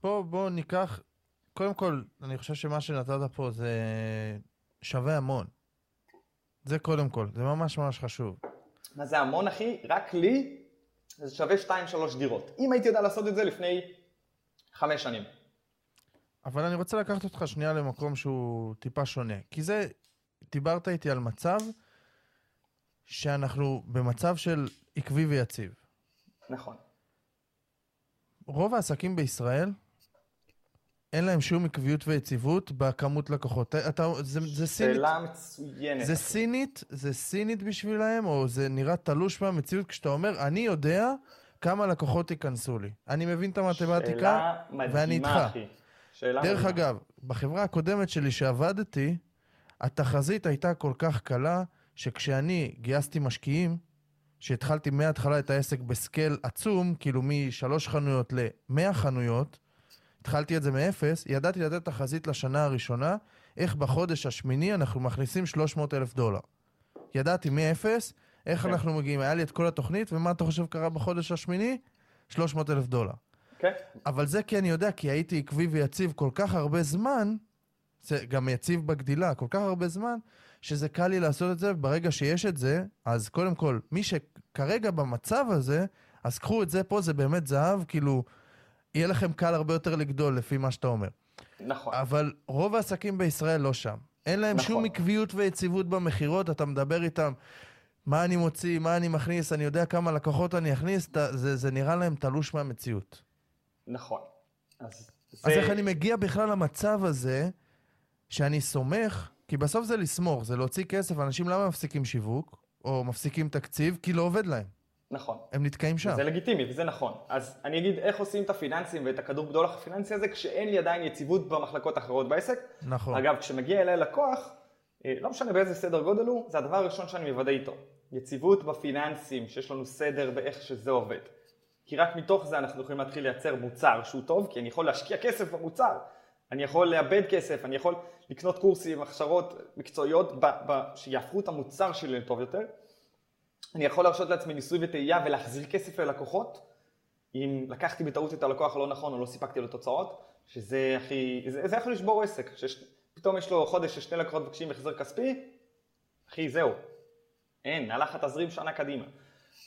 פה בואו ניקח, קודם כל, אני חושב שמה שנתת פה זה שווה המון. זה קודם כל, זה ממש ממש חשוב. מה זה המון אחי? רק לי זה שווה 2-3 דירות. אם הייתי יודע לעשות את זה לפני 5 שנים. אבל אני רוצה לקחת אותך שנייה למקום שהוא טיפה שונה. כי זה, דיברת איתי על מצב שאנחנו במצב של עקבי ויציב. נכון. רוב העסקים בישראל, אין להם שום עקביות ויציבות בכמות לקוחות. אתה, זה, זה סינית. שאלה מצוינת. זה סינית, זה סינית בשבילהם, או זה נראה תלוש מהמציאות כשאתה אומר, אני יודע כמה לקוחות ייכנסו לי. אני מבין את המתמטיקה, ואני איתך. אחי. שאלה דרך מדהימה. אגב, בחברה הקודמת שלי שעבדתי, התחזית הייתה כל כך קלה, שכשאני גייסתי משקיעים, שהתחלתי מההתחלה את העסק בסקייל עצום, כאילו משלוש חנויות למאה חנויות, התחלתי את זה מאפס, ידעתי לתת תחזית לשנה הראשונה, איך בחודש השמיני אנחנו מכניסים 300 אלף דולר. ידעתי מאפס, איך כן. אנחנו מגיעים, היה לי את כל התוכנית, ומה אתה חושב קרה בחודש השמיני? 300 אלף דולר. כן, אבל זה כי אני יודע, כי הייתי עקבי ויציב כל כך הרבה זמן, זה גם יציב בגדילה, כל כך הרבה זמן, שזה קל לי לעשות את זה, ברגע שיש את זה, אז קודם כל, מי שכרגע במצב הזה, אז קחו את זה פה, זה באמת זהב, כאילו, יהיה לכם קל הרבה יותר לגדול, לפי מה שאתה אומר. נכון. אבל רוב העסקים בישראל לא שם. אין להם נכון. שום עקביות ויציבות במכירות, אתה מדבר איתם, מה אני מוציא, מה אני מכניס, אני יודע כמה לקוחות אני אכניס, זה, זה נראה להם תלוש מהמציאות. נכון. אז אז זה... איך אני מגיע בכלל למצב הזה, שאני סומך, כי בסוף זה לסמוך, זה להוציא כסף, אנשים למה מפסיקים שיווק, או מפסיקים תקציב? כי לא עובד להם, נכון. הם נתקעים שם. זה לגיטימי וזה נכון. אז אני אגיד איך עושים את הפיננסים ואת הכדור בדולח הפיננסי הזה כשאין לי עדיין יציבות במחלקות האחרות בעסק. נכון. אגב, כשמגיע אליי לקוח, אה, לא משנה באיזה סדר גודל הוא, זה הדבר הראשון שאני מוודא איתו. יציבות בפיננסים, שיש לנו סדר באיך שזה עובד. כי רק מתוך זה אנחנו יכולים להתחיל לייצר מוצר שהוא טוב, כי אני יכול להשקיע כסף במוצר. אני יכול לאבד כסף, אני יכול לקנות קורסים, הכשרות מקצועיות ב- ב- שיהפכו את המוצר שלי לטוב יותר. אני יכול להרשות לעצמי ניסוי וטעייה ולהחזיר כסף ללקוחות, אם לקחתי בטעות את הלקוח הלא נכון או לא סיפקתי לו תוצאות, שזה הכי, זה, זה יכול לשבור עסק, שפתאום יש לו חודש ששני לקוחות מבקשים החזר כספי, אחי זהו, אין, הלך התזרים שנה קדימה.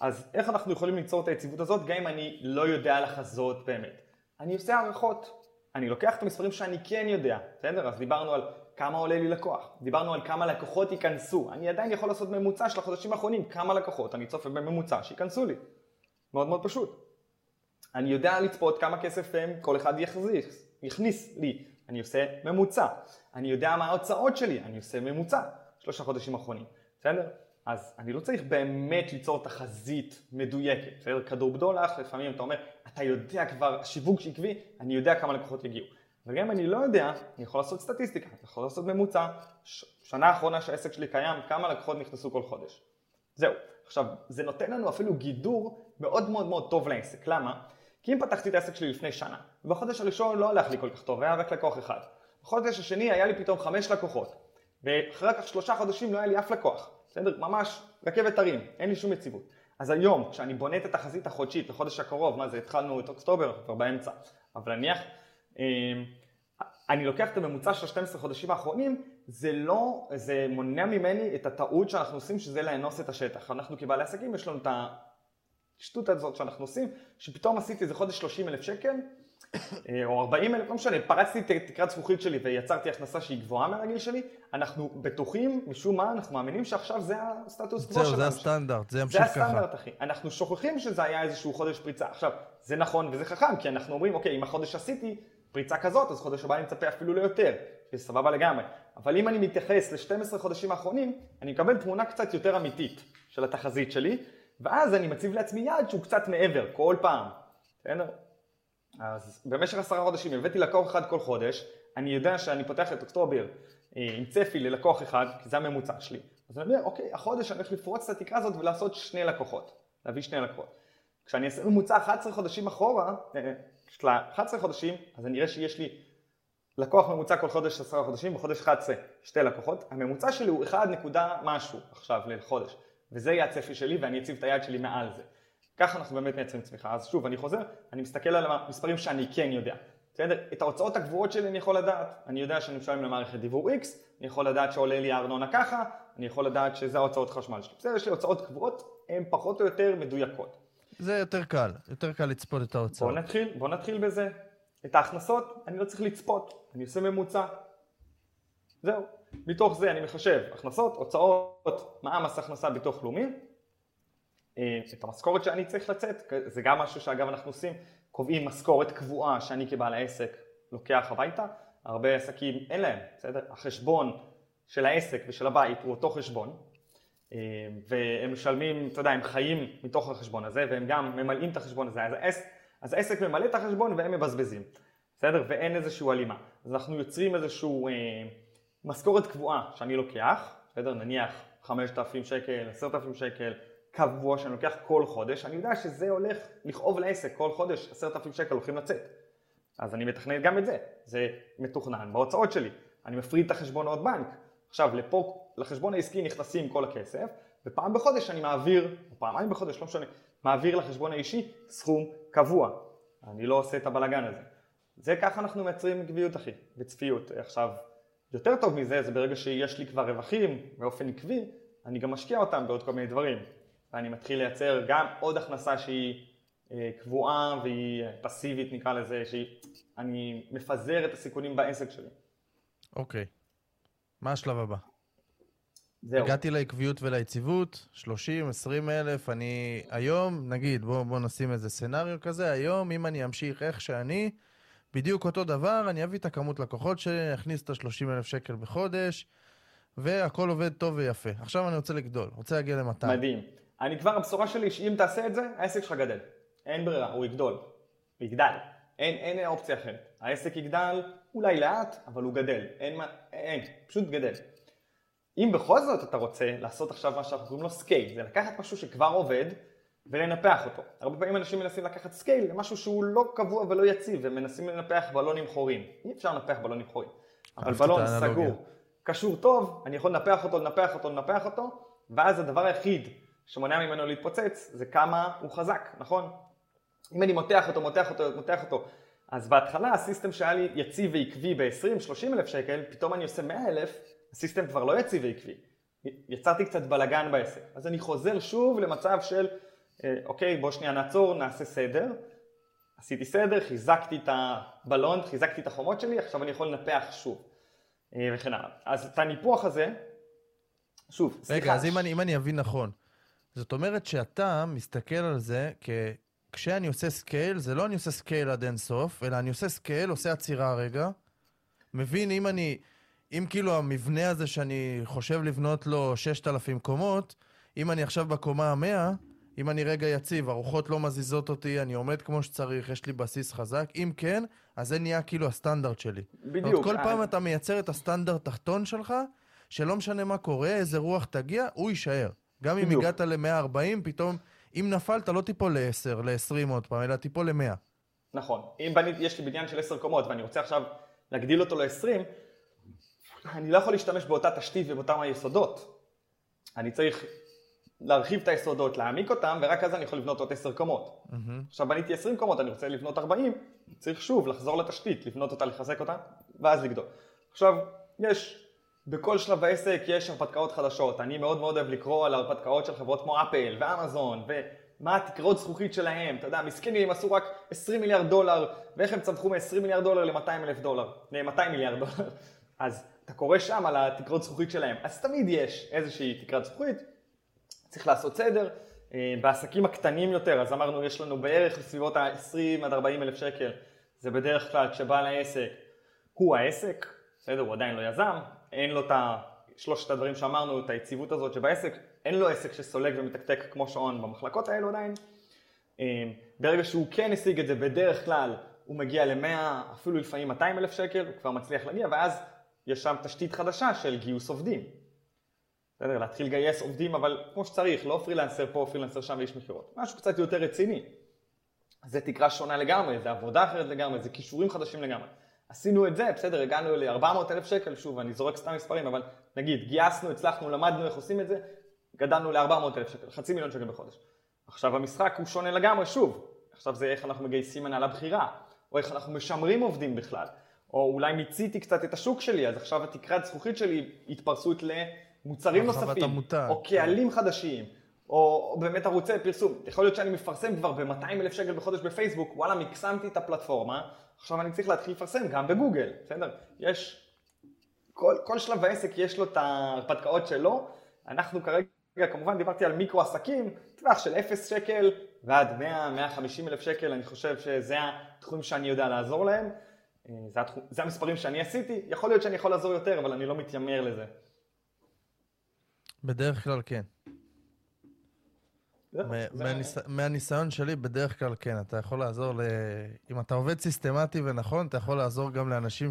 אז איך אנחנו יכולים ליצור את היציבות הזאת גם אם אני לא יודע לחזות באמת? אני עושה הערכות, אני לוקח את המספרים שאני כן יודע, בסדר? אז דיברנו על כמה עולה לי לקוח, דיברנו על כמה לקוחות ייכנסו, אני עדיין יכול לעשות ממוצע של החודשים האחרונים, כמה לקוחות אני צופה בממוצע שייכנסו לי. מאוד מאוד פשוט. אני יודע לצפות כמה כסף הם כל אחד יכניס, יכניס לי, אני עושה ממוצע. אני יודע מה ההוצאות שלי, אני עושה ממוצע, שלושה חודשים האחרונים, בסדר? אז אני לא צריך באמת ליצור תחזית מדויקת, בסדר? כדור בדולח, לפעמים אתה אומר, אתה יודע כבר, שיווק עקבי, אני יודע כמה לקוחות יגיעו. אבל גם אם אני לא יודע, אני יכול לעשות סטטיסטיקה, אני יכול לעשות ממוצע, ש- שנה האחרונה שהעסק שלי קיים, כמה לקוחות נכנסו כל חודש. זהו. עכשיו, זה נותן לנו אפילו גידור מאוד מאוד מאוד טוב לעסק. למה? כי אם פתחתי את העסק שלי לפני שנה, ובחודש הראשון לא הלך לי כל כך טוב, היה רק לקוח אחד. בחודש השני היה לי פתאום חמש לקוחות, ואחר כך שלושה חודשים לא היה לי אף לקוח. בסדר? ממש רכבת הרים, אין לי שום יציבות. אז היום, כשאני בונה את התחזית החודשית לחודש הקרוב, מה זה, התחלנו את אוקטובר, כבר באמצע, אבל נניח, אני לוקח את הממוצע של 12 חודשים האחרונים, זה לא, זה מונע ממני את הטעות שאנחנו עושים, שזה לאנוס את השטח. אנחנו כבעלי עסקים, יש לנו את השטות הזאת שאנחנו עושים, שפתאום עשיתי איזה חודש 30 אלף שקל, אה, או 40 אלף, לא משנה, פרצתי את תקרת זכוכית שלי ויצרתי הכנסה שהיא גבוהה מהרגיל שלי, אנחנו בטוחים, משום מה, אנחנו מאמינים שעכשיו זה הסטטוס קוו זהו, שלנו. זה הסטנדרט, זה זה ימשיך ככה. הסטנדרט, אחי. אנחנו שוכחים שזה היה איזשהו חודש פריצה. עכשיו, זה נכון וזה חכם, כי אנחנו אומרים, אוקיי, אם החודש עשיתי פריצה כזאת, אז חודש הבא אני מצפה אפילו ליותר, סבבה לגמרי. אבל אם אני מתייחס ל-12 חודשים האחרונים, אני מקבל תמונה קצת יותר אמיתית של התחזית שלי, ואז אני מציב לעצמי יעד שהוא קצת מעבר, כל פעם. בסדר? אז במשך עשרה חודשים הבאתי לקוח אחד כל חודש, אני יודע שאני פותח את אוקטובר אה, עם צפי ללקוח אחד, כי זה הממוצע שלי. אז אני אומר, אוקיי, החודש אני הולך לפרוץ את התקרה הזאת ולעשות שני לקוחות, להביא שני לקוחות. כשאני אעשה ממוצע 11 חודשים אחורה, אה, של ה-11 חודשים, אז אני אראה שיש לי לקוח ממוצע כל חודש עשרה חודשים, בחודש 11 שתי לקוחות, הממוצע שלי הוא 1 נקודה משהו עכשיו לחודש, וזה יהיה הצפי שלי ואני אציב את היד שלי מעל זה. ככה אנחנו באמת מייצרים צמיחה. אז שוב, אני חוזר, אני מסתכל על המספרים שאני כן יודע. בסדר? את ההוצאות הקבועות שלי אני יכול לדעת. אני יודע שאני משלם למערכת דיבור X, אני יכול לדעת שעולה לי הארנונה ככה, אני יכול לדעת שזה ההוצאות חשמל שלי. בסדר, יש לי הוצאות קבועות, הן פחות או יותר מדויקות. זה יותר קל, יותר קל לצפות את ההוצאות. בוא נתחיל, בוא נתחיל בזה. את ההכנסות אני לא צריך לצפות, אני עושה ממוצע. זהו. מתוך זה אני מחשב הכנסות, הוצאות, מע"מ, מס הכנסה, ביטוח לאומי. אה, את המשכורת שאני צריך לצאת, זה גם משהו שאגב אנחנו עושים, קובעים משכורת קבועה שאני כבעל העסק לוקח הביתה, הרבה עסקים אין להם, בסדר? החשבון של העסק ושל הבית הוא אותו חשבון, והם משלמים, אתה יודע, הם חיים מתוך החשבון הזה, והם גם ממלאים את החשבון הזה, אז, העס, אז העסק ממלא את החשבון והם מבזבזים, בסדר? ואין איזשהו הלימה. אז אנחנו יוצרים איזשהו אה, משכורת קבועה שאני לוקח, בסדר? נניח 5,000 שקל, 10,000 שקל, קבוע שאני לוקח כל חודש, אני יודע שזה הולך לכאוב לעסק, כל חודש 10,000 שקל הולכים לצאת. אז אני מתכנן גם את זה, זה מתוכנן בהוצאות שלי. אני מפריד את החשבונות בנק. עכשיו, לפה, לחשבון העסקי נכנסים כל הכסף, ופעם בחודש אני מעביר, או פעמיים בחודש, לא משנה, מעביר לחשבון האישי סכום קבוע. אני לא עושה את הבלגן הזה. זה ככה אנחנו מייצרים עקביות אחי, וצפיות. עכשיו, יותר טוב מזה, זה ברגע שיש לי כבר רווחים באופן עקבי, אני גם משקיע אותם בעוד כל מיני דברים. ואני מתחיל לייצר גם עוד הכנסה שהיא אה, קבועה והיא פסיבית נקרא לזה, שאני מפזר את הסיכונים בעסק שלי. אוקיי. מה השלב הבא? זהו. הגעתי לעקביות וליציבות, 30, 20 אלף, אני היום, נגיד, בואו בוא נשים איזה סצנריו כזה, היום אם אני אמשיך איך שאני, בדיוק אותו דבר, אני אביא את הכמות לקוחות שלי, אני אכניס את ה-30 אלף שקל בחודש, והכל עובד טוב ויפה. עכשיו אני רוצה לגדול, רוצה להגיע ל-200. מדהים. אני כבר, הבשורה שלי שאם תעשה את זה, העסק שלך גדל. אין ברירה, הוא יגדול. הוא יגדל. אין, אין אופציה אחרת. העסק יגדל, אולי לאט, אבל הוא גדל. אין מה, אין, פשוט גדל. אם בכל זאת אתה רוצה לעשות עכשיו מה שאנחנו קוראים לו scale, זה לקחת משהו שכבר עובד ולנפח אותו. הרבה פעמים אנשים מנסים לקחת scale למשהו שהוא לא קבוע ולא יציב, ומנסים לנפח בלונים חורים. אי אפשר לנפח בלונים חורים. אבל בלון סגור, קשור טוב, אני יכול לנפח אותו, לנפח אותו, לנפח אותו, ואז הדבר היחיד שמונע ממנו להתפוצץ זה כמה הוא חזק, נכון? אם אני מותח אותו, מותח אותו, מותח אותו, אז בהתחלה הסיסטם שהיה לי יציב ועקבי ב-20-30 אלף שקל, פתאום אני עושה 100 אלף, הסיסטם כבר לא יציב ועקבי. יצרתי קצת בלגן בעסק. אז אני חוזר שוב למצב של, אה, אוקיי, בוא שנייה נעצור, נעשה סדר. עשיתי סדר, חיזקתי את הבלון, חיזקתי את החומות שלי, עכשיו אני יכול לנפח שוב. אה, וכן הלאה. אז את הניפוח הזה, שוב, רגע, סליחה. רגע, אז אם אני, אם אני אבין נכון, זאת אומרת שאתה מסתכל על זה כ... כשאני עושה scale, זה לא אני עושה scale עד אין סוף, אלא אני עושה scale, עושה עצירה רגע, מבין אם אני, אם כאילו המבנה הזה שאני חושב לבנות לו 6,000 קומות, אם אני עכשיו בקומה המאה, אם אני רגע יציב, הרוחות לא מזיזות אותי, אני עומד כמו שצריך, יש לי בסיס חזק, אם כן, אז זה נהיה כאילו הסטנדרט שלי. בדיוק. כל אי... פעם אתה מייצר את הסטנדרט תחתון שלך, שלא משנה מה קורה, איזה רוח תגיע, הוא יישאר. גם אם הגעת ל-140, פתאום, אם נפלת, לא תיפול ל-10, ל-20 עוד פעם, אלא תיפול ל-100. נכון. אם בנית, יש לי בניין של 10 קומות ואני רוצה עכשיו להגדיל אותו ל-20, אני לא יכול להשתמש באותה תשתית ובאותם היסודות. אני צריך להרחיב את היסודות, להעמיק אותם, ורק אז אני יכול לבנות עוד 10 קומות. Mm-hmm. עכשיו בניתי 20 קומות, אני רוצה לבנות 40, צריך שוב לחזור לתשתית, לבנות אותה, לחזק אותה, ואז לגדול. עכשיו, יש בכל שלב העסק יש הרפתקאות חדשות. אני מאוד מאוד אוהב לקרוא על הרפתקאות של חברות כמו אפל ואמזון ומה התקרות זכוכית שלהם. אתה יודע, מסכנים עשו רק 20 מיליארד דולר ואיך הם צמחו מ-20 מיליארד דולר ל-200 אלף דולר, ל-200 מיליארד דולר. אז אתה קורא שם על התקרות זכוכית שלהם. אז תמיד יש איזושהי תקרת זכוכית, צריך לעשות סדר. אה, בעסקים הקטנים יותר, אז אמרנו יש לנו בערך בסביבות ה-20 עד 40 אלף שקל. זה בדרך כלל כשבעל העסק הוא העסק, בסדר, הוא עדיין לא יזם, אין לו את שלושת הדברים שאמרנו, את היציבות הזאת שבעסק, אין לו עסק שסולג ומתקתק כמו שעון במחלקות האלו עדיין. אה, ברגע שהוא כן השיג את זה, בדרך כלל הוא מגיע ל-100, אפילו לפעמים 200 אלף שקל, הוא כבר מצליח להגיע, ואז יש שם תשתית חדשה של גיוס עובדים. בסדר? להתחיל לגייס עובדים, אבל כמו שצריך, לא פרילנסר פה, פרילנסר שם ואיש מכירות. משהו קצת יותר רציני. זה תקרה שונה לגמרי, זה עבודה אחרת לגמרי, זה כישורים חדשים לגמרי. עשינו את זה, בסדר, הגענו ל-400 אלף שקל, שוב, אני זורק סתם מספרים, אבל נגיד, גייסנו, הצלחנו, למדנו איך עושים את זה, גדלנו ל-400 אלף שקל, חצי מיליון שקל בחודש. עכשיו המשחק הוא שונה לגמרי, שוב, עכשיו זה איך אנחנו מגייסים מנהל הבחירה, או איך אנחנו משמרים עובדים בכלל, או אולי מיציתי קצת את השוק שלי, אז עכשיו התקרת זכוכית שלי התפרסות למוצרים נוספים, המותג. או קהלים חדשים, או באמת ערוצי פרסום. יכול להיות שאני מפרסם כבר ב-200 אלף שקל בחודש בפייסבוק, וואלה, מקסמתי את הפלטפורמה, עכשיו אני צריך להתחיל לפרסם גם בגוגל, בסדר? יש, כל, כל שלב העסק יש לו את ההרפתקאות שלו, אנחנו כרגע, כמובן דיברתי על מיקרו עסקים, טווח של 0 שקל ועד 100-150 אלף שקל, אני חושב שזה התחומים שאני יודע לעזור להם. אה, זה, התחום, זה המספרים שאני עשיתי, יכול להיות שאני יכול לעזור יותר, אבל אני לא מתיימר לזה. בדרך כלל כן. מהניסיון שלי, בדרך כלל כן. אתה יכול לעזור ל... אם אתה עובד סיסטמטי ונכון, אתה יכול לעזור גם לאנשים.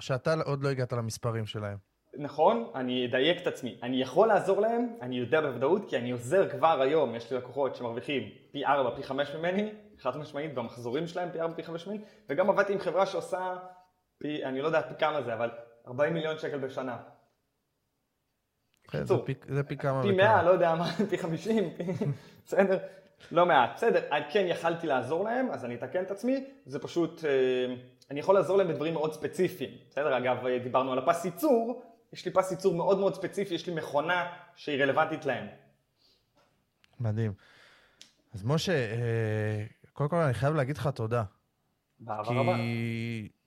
שאתה עוד לא הגעת למספרים שלהם. נכון, אני אדייק את עצמי. אני יכול לעזור להם, אני יודע בוודאות, כי אני עוזר כבר היום, יש לי לקוחות שמרוויחים פי 4, פי 5 ממני, חד משמעית, והמחזורים שלהם פי 4, פי 5 ממני, וגם עבדתי עם חברה שעושה פי, אני לא יודע פי כמה זה, אבל 40 מיליון שקל בשנה. כן, זה פי, כמה פי 100, לא יודע מה, פי 50, פי... בסדר? לא מעט. בסדר, כן יכלתי לעזור להם, אז אני אתקן את עצמי, זה פשוט, אה, אני יכול לעזור להם בדברים מאוד ספציפיים. בסדר, אגב, אה, דיברנו על הפס ייצור, יש לי פס ייצור מאוד מאוד ספציפי, יש לי מכונה שהיא רלוונטית להם. מדהים. אז משה, אה, קודם כל אני חייב להגיד לך תודה. באהבה רבה.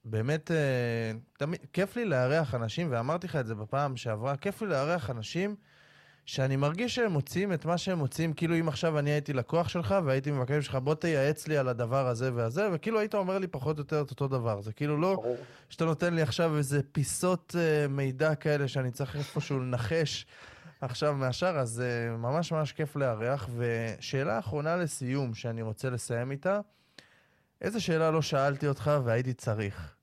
באמת, אה, תמיד, כיף לי לארח אנשים, ואמרתי לך את זה בפעם שעברה, כיף לי לארח אנשים שאני מרגיש שהם מוציאים את מה שהם מוציאים, כאילו אם עכשיו אני הייתי לקוח שלך והייתי מבקש ממך, בוא תייעץ לי על הדבר הזה והזה, וכאילו היית אומר לי פחות או יותר את אותו דבר. זה כאילו לא. שאתה נותן לי עכשיו איזה פיסות אה, מידע כאלה שאני צריך איפשהו לנחש עכשיו מהשאר, אז אה, ממש ממש כיף לארח. ושאלה אחרונה לסיום, שאני רוצה לסיים איתה, איזה שאלה לא שאלתי אותך והייתי צריך?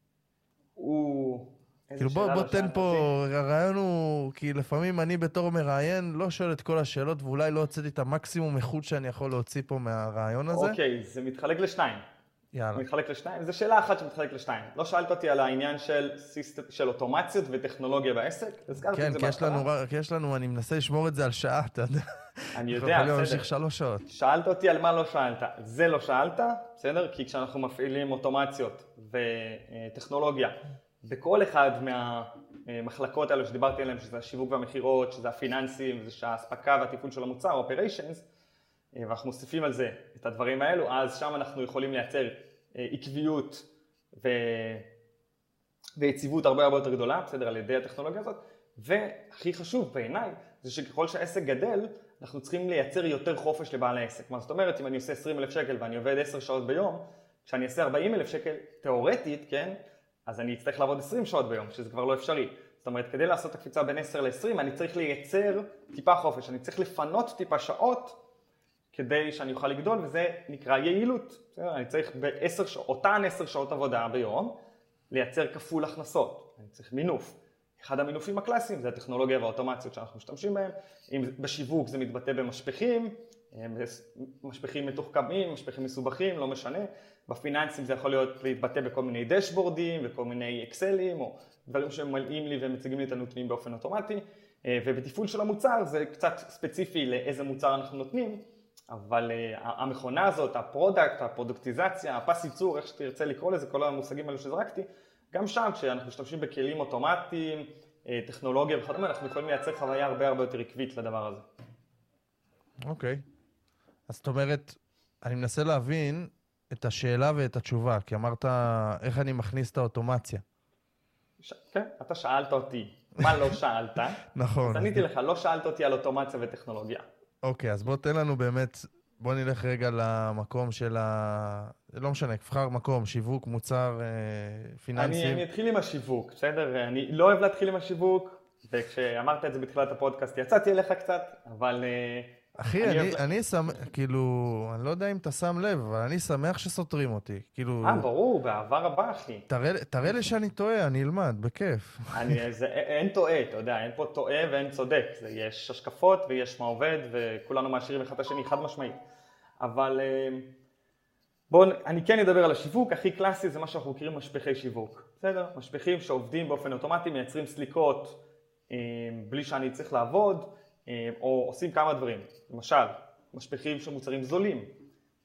הוא... איזה כאילו בוא, בוא לא תן פה? הרעיון הוא, כי לפעמים אני בתור מראיין לא שואל את כל השאלות ואולי לא הוצאתי את המקסימום איכות שאני יכול להוציא פה מהרעיון הזה. אוקיי, זה מתחלק לשניים. יאללה. מתחלק לשתיים, זו שאלה אחת שמתחלק לשתיים. לא שאלת אותי על העניין של, סיסט... של אוטומציות וטכנולוגיה בעסק, הזכרתי כן, את זה כי יש בהתחלה. לנו, כי יש לנו, אני מנסה לשמור את זה על שעה, אתה יודע. אני יודע, יכולים בסדר. להמשיך שלוש שעות. שאלת אותי על מה לא שאלת. זה לא שאלת, בסדר? כי כשאנחנו מפעילים אוטומציות וטכנולוגיה בכל אחד מהמחלקות האלו שדיברתי עליהן, שזה השיווק והמכירות, שזה הפיננסים, זה שהאספקה והתפעול של המוצר, operations, ואנחנו מוסיפים על זה את הדברים האלו, אז שם אנחנו יכולים לייצר אה, עקביות ו... ויציבות הרבה הרבה יותר גדולה, בסדר, על ידי הטכנולוגיה הזאת, והכי חשוב בעיניי, זה שככל שהעסק גדל, אנחנו צריכים לייצר יותר חופש לבעל העסק. מה זאת אומרת, אם אני עושה 20 אלף שקל ואני עובד 10 שעות ביום, כשאני אעשה 40 אלף שקל, תיאורטית, כן, אז אני אצטרך לעבוד 20 שעות ביום, שזה כבר לא אפשרי. זאת אומרת, כדי לעשות את הקפיצה בין 10 ל-20, אני צריך לייצר טיפה חופש, אני צריך לפנות טיפה שעות כדי שאני אוכל לגדול, וזה נקרא יעילות. אני צריך בעשר שעות, אותן עשר שעות עבודה ביום, לייצר כפול הכנסות. אני צריך מינוף. אחד המינופים הקלאסיים זה הטכנולוגיה והאוטומציות שאנחנו משתמשים בהם. אם בשיווק זה מתבטא במשפכים, אם משפכים מתוחכמים, משפכים מסובכים, לא משנה. בפיננסים זה יכול להיות להתבטא בכל מיני דשבורדים וכל מיני אקסלים, או דברים שממלאים לי ומציגים לי את הנתונים באופן אוטומטי. אה, ובתפעול של המוצר זה קצת ספציפי לאיזה מוצר אנחנו נותנים, אבל אה, המכונה הזאת, ה product, הפרודוקטיזציה, הפס ייצור, איך שתרצה לקרוא לזה, כל המושגים האלו שזרקתי, גם שם כשאנחנו משתמשים בכלים אוטומטיים, אה, טכנולוגיה וכדומה, אנחנו יכולים לייצר חוויה הרבה הרבה יותר עקבית לדבר הזה. אוקיי. אז זאת אומרת, אני מנסה להבין את השאלה ואת התשובה, כי אמרת, איך אני מכניס את האוטומציה. ש... כן, אתה שאלת אותי, מה לא שאלת? נכון. אז עניתי לך, לא שאלת אותי על אוטומציה וטכנולוגיה. אוקיי, אז בוא תן לנו באמת, בוא נלך רגע למקום של ה... לא משנה, תבחר מקום, שיווק, מוצר, אה, פיננסים. אני, אני אתחיל עם השיווק, בסדר? אני לא אוהב להתחיל עם השיווק, וכשאמרת את זה בתחילת הפודקאסט יצאתי אליך קצת, אבל אה, אחי, אני אני, אני שמח, כאילו, אני לא יודע אם אתה שם לב, אבל אני שמח שסותרים אותי. כאילו, אה, ברור, באהבה רבה, אחי. תראה, תראה לי שאני טועה, אני אלמד, בכיף. אני, זה, אין טועה, אתה יודע, אין פה טועה ואין צודק. זה, יש השקפות ויש מה עובד, וכולנו מעשירים אחד את השני חד משמעית. אבל אה, בואו, אני כן אדבר על השיווק, הכי קלאסי זה מה שאנחנו מכירים משפחי שיווק, בסדר? משפחים שעובדים באופן אוטומטי, מייצרים סליקות אה, בלי שאני צריך לעבוד, או עושים כמה דברים. למשל, משפחים של מוצרים זולים,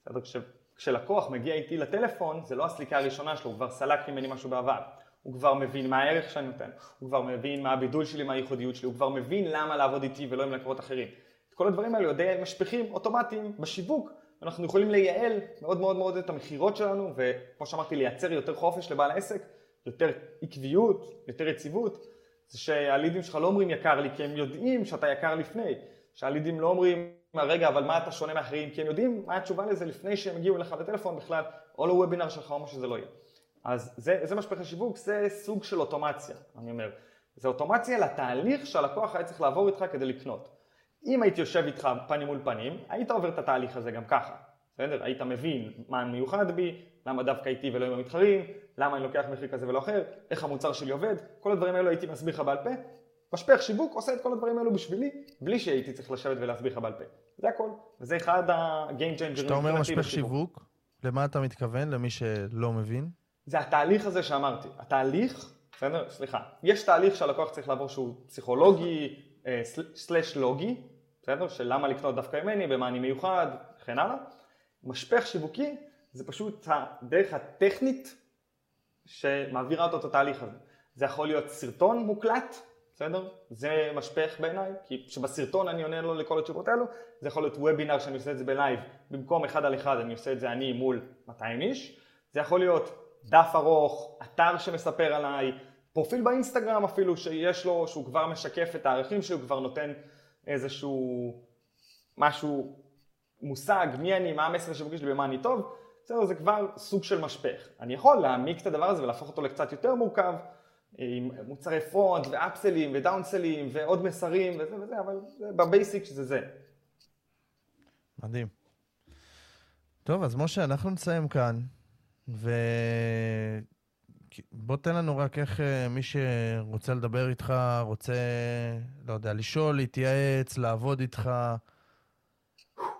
בסדר? כש, כשלקוח מגיע איתי לטלפון, זה לא הסליקה הראשונה שלו, הוא כבר סלק ממני משהו בעבר. הוא כבר מבין מה הערך שאני נותן, הוא כבר מבין מה הבידול שלי, מה הייחודיות שלי, הוא כבר מבין למה לעבוד איתי ולא עם לקוחות אחרים. את כל הדברים האלה יודעי משפחים אוטומטיים בשיווק, אנחנו יכולים לייעל מאוד מאוד מאוד את המכירות שלנו, וכמו שאמרתי, לייצר יותר חופש לבעל העסק, יותר עקביות, יותר יציבות, זה שהלידים שלך לא אומרים יקר לי כי הם יודעים שאתה יקר לפני, שהלידים לא אומרים רגע אבל מה אתה שונה מאחרים כי הם יודעים מה התשובה לזה לפני שהם הגיעו אליך לטלפון בכלל או לוובינר שלך או מה שזה לא יהיה. אז זה, זה משפך השיווק, זה סוג של אוטומציה, אני אומר. זה אוטומציה לתהליך שהלקוח היה צריך לעבור איתך כדי לקנות. אם הייתי יושב איתך פנים מול פנים, היית עובר את התהליך הזה גם ככה, בסדר? היית מבין מה מיוחד בי, למה דווקא איתי ולא עם המתחרים, למה אני לוקח מחיר כזה ולא אחר, איך המוצר שלי עובד, כל הדברים האלו הייתי מסביר לך בעל פה. משפך שיווק עושה את כל הדברים האלו בשבילי, בלי שהייתי צריך לשבת ולהסביר לך בעל פה. זה הכל, וזה אחד ה-game changers. כשאתה אומר משפך שיווק, למה אתה מתכוון, למי שלא מבין? זה התהליך הזה שאמרתי. התהליך, בסדר? סליחה. יש תהליך שהלקוח צריך לעבור שהוא פסיכולוגי, אה, סלש לוגי, בסדר? של למה לקנות דווקא ממני, במה אני מיוחד, וכן הלאה. משפך שיווקי זה פשוט הדרך הטכנית שמעבירה אותו את התהליך הזה. זה יכול להיות סרטון מוקלט, בסדר? זה משפך בעיניי, כי שבסרטון אני עונה לו לכל התשובות האלו, זה יכול להיות וובינר שאני עושה את זה בלייב, במקום אחד על אחד אני עושה את זה אני מול 200 איש, זה יכול להיות דף ארוך, אתר שמספר עליי, פרופיל באינסטגרם אפילו שיש לו, שהוא כבר משקף את הערכים שהוא כבר נותן איזשהו משהו, מושג, מי אני, מה המסר שמרגיש לי, במה אני טוב, בסדר, זה כבר סוג של משפך. אני יכול להעמיק את הדבר הזה ולהפוך אותו לקצת יותר מורכב, עם מוצרי פרונט ואפסלים ודאונסלים ועוד מסרים וזה וזה, אבל בבייסיק זה זה. מדהים. טוב, אז משה, אנחנו נסיים כאן. ובוא תן לנו רק איך אה, מי שרוצה לדבר איתך, רוצה, לא יודע, לשאול, להתייעץ, לעבוד איתך.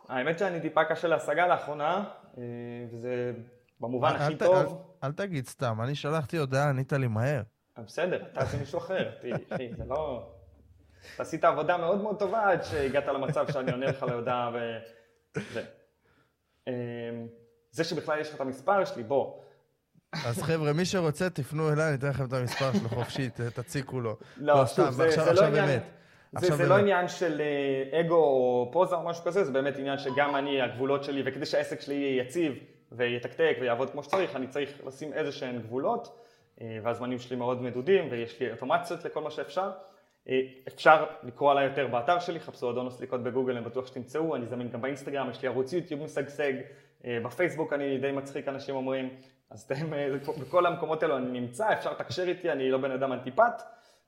האמת שאני טיפה קשה להשגה לאחרונה, אה, וזה במובן הכי טוב. אל, תגיד סתם, אני שלחתי הודעה, ענית לי מהר. אה, בסדר, אתה עושה מישהו אחר, זה לא... אתה עשית עבודה מאוד מאוד טובה עד שהגעת למצב שאני עונה לך להודעה וזה. זה שבכלל יש לך את המספר שלי, בוא. אז חבר'ה, מי שרוצה, תפנו אליי, אני אתן לכם את המספר שלו חופשי, תציקו לו. לא, לא סתם, זה, לא באמת. זה, זה. לא עניין של אה, אגו או פוזה או משהו כזה, זה באמת עניין שגם אני, הגבולות שלי, וכדי שהעסק שלי יהיה יציב ויתקתק ויעבוד כמו שצריך, אני צריך לשים איזה שהן גבולות, אה, והזמנים שלי מאוד מדודים, ויש לי אוטומציות לכל מה שאפשר. אה, אפשר לקרוא עליי יותר באתר שלי, חפשו אדון הסליקות בגוגל, אני בטוח שתמצאו, אני זמין גם באינסטגרם, יש לי ערוץ יוטיוב משגשג, בפייסבוק אני די מצחיק, אנשים אומרים, אז אתם, בכל המקומות האלו אני נמצא, אפשר לתקשר איתי, אני לא בן אדם אנטיפט.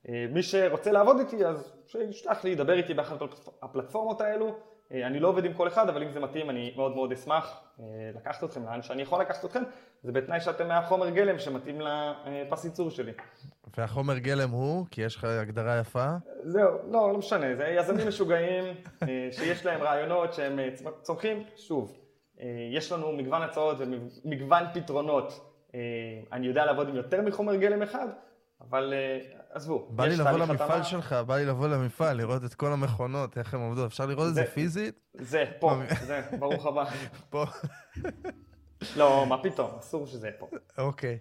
מי שרוצה לעבוד איתי, אז שישלח לי, ידבר איתי באחת הפלטפורמות האלו. אני לא עובד עם כל אחד, אבל אם זה מתאים, אני מאוד מאוד אשמח לקחת אתכם לאן שאני יכול לקחת אתכם. זה בתנאי שאתם מהחומר גלם שמתאים לפס ייצור שלי. והחומר גלם הוא? כי יש לך הגדרה יפה. זהו, לא, לא משנה, זה יזמים משוגעים שיש להם רעיונות שהם צומחים, שוב, יש לנו מגוון הצעות ומגוון פתרונות. אני יודע לעבוד עם יותר מחומר גלם אחד, אבל עזבו. בא לי לבוא למפעל שלך, בא לי לבוא למפעל, לראות את כל המכונות, איך הן עובדות. אפשר לראות את זה פיזית? זה, פה, זה, ברוך הבא. פה. לא, מה פתאום, אסור שזה פה. אוקיי.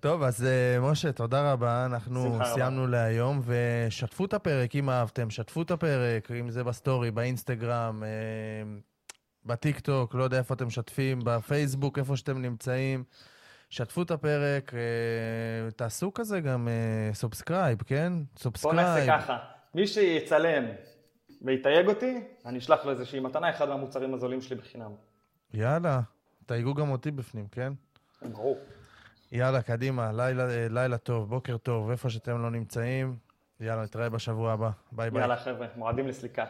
טוב, אז אה, משה, תודה רבה. אנחנו סיימנו רבה. להיום, ושתפו את הפרק אם אהבתם, שתפו את הפרק, אם זה בסטורי, באינסטגרם, אה, בטיק טוק, לא יודע איפה אתם משתפים, בפייסבוק, איפה שאתם נמצאים. שתפו את הפרק, אה, תעשו כזה גם subscribe, כן? subscribe. בוא נעשה ככה, מי שיצלם ויתייג אותי, אני אשלח לו איזושהי מתנה, אחד מהמוצרים הזולים שלי בחינם. יאללה, תייגו גם אותי בפנים, כן? ברור. יאללה, קדימה, לילה, לילה טוב, בוקר טוב, איפה שאתם לא נמצאים. יאללה, נתראה בשבוע הבא. ביי ביי. יאללה, חבר'ה, מועדים לסליקה.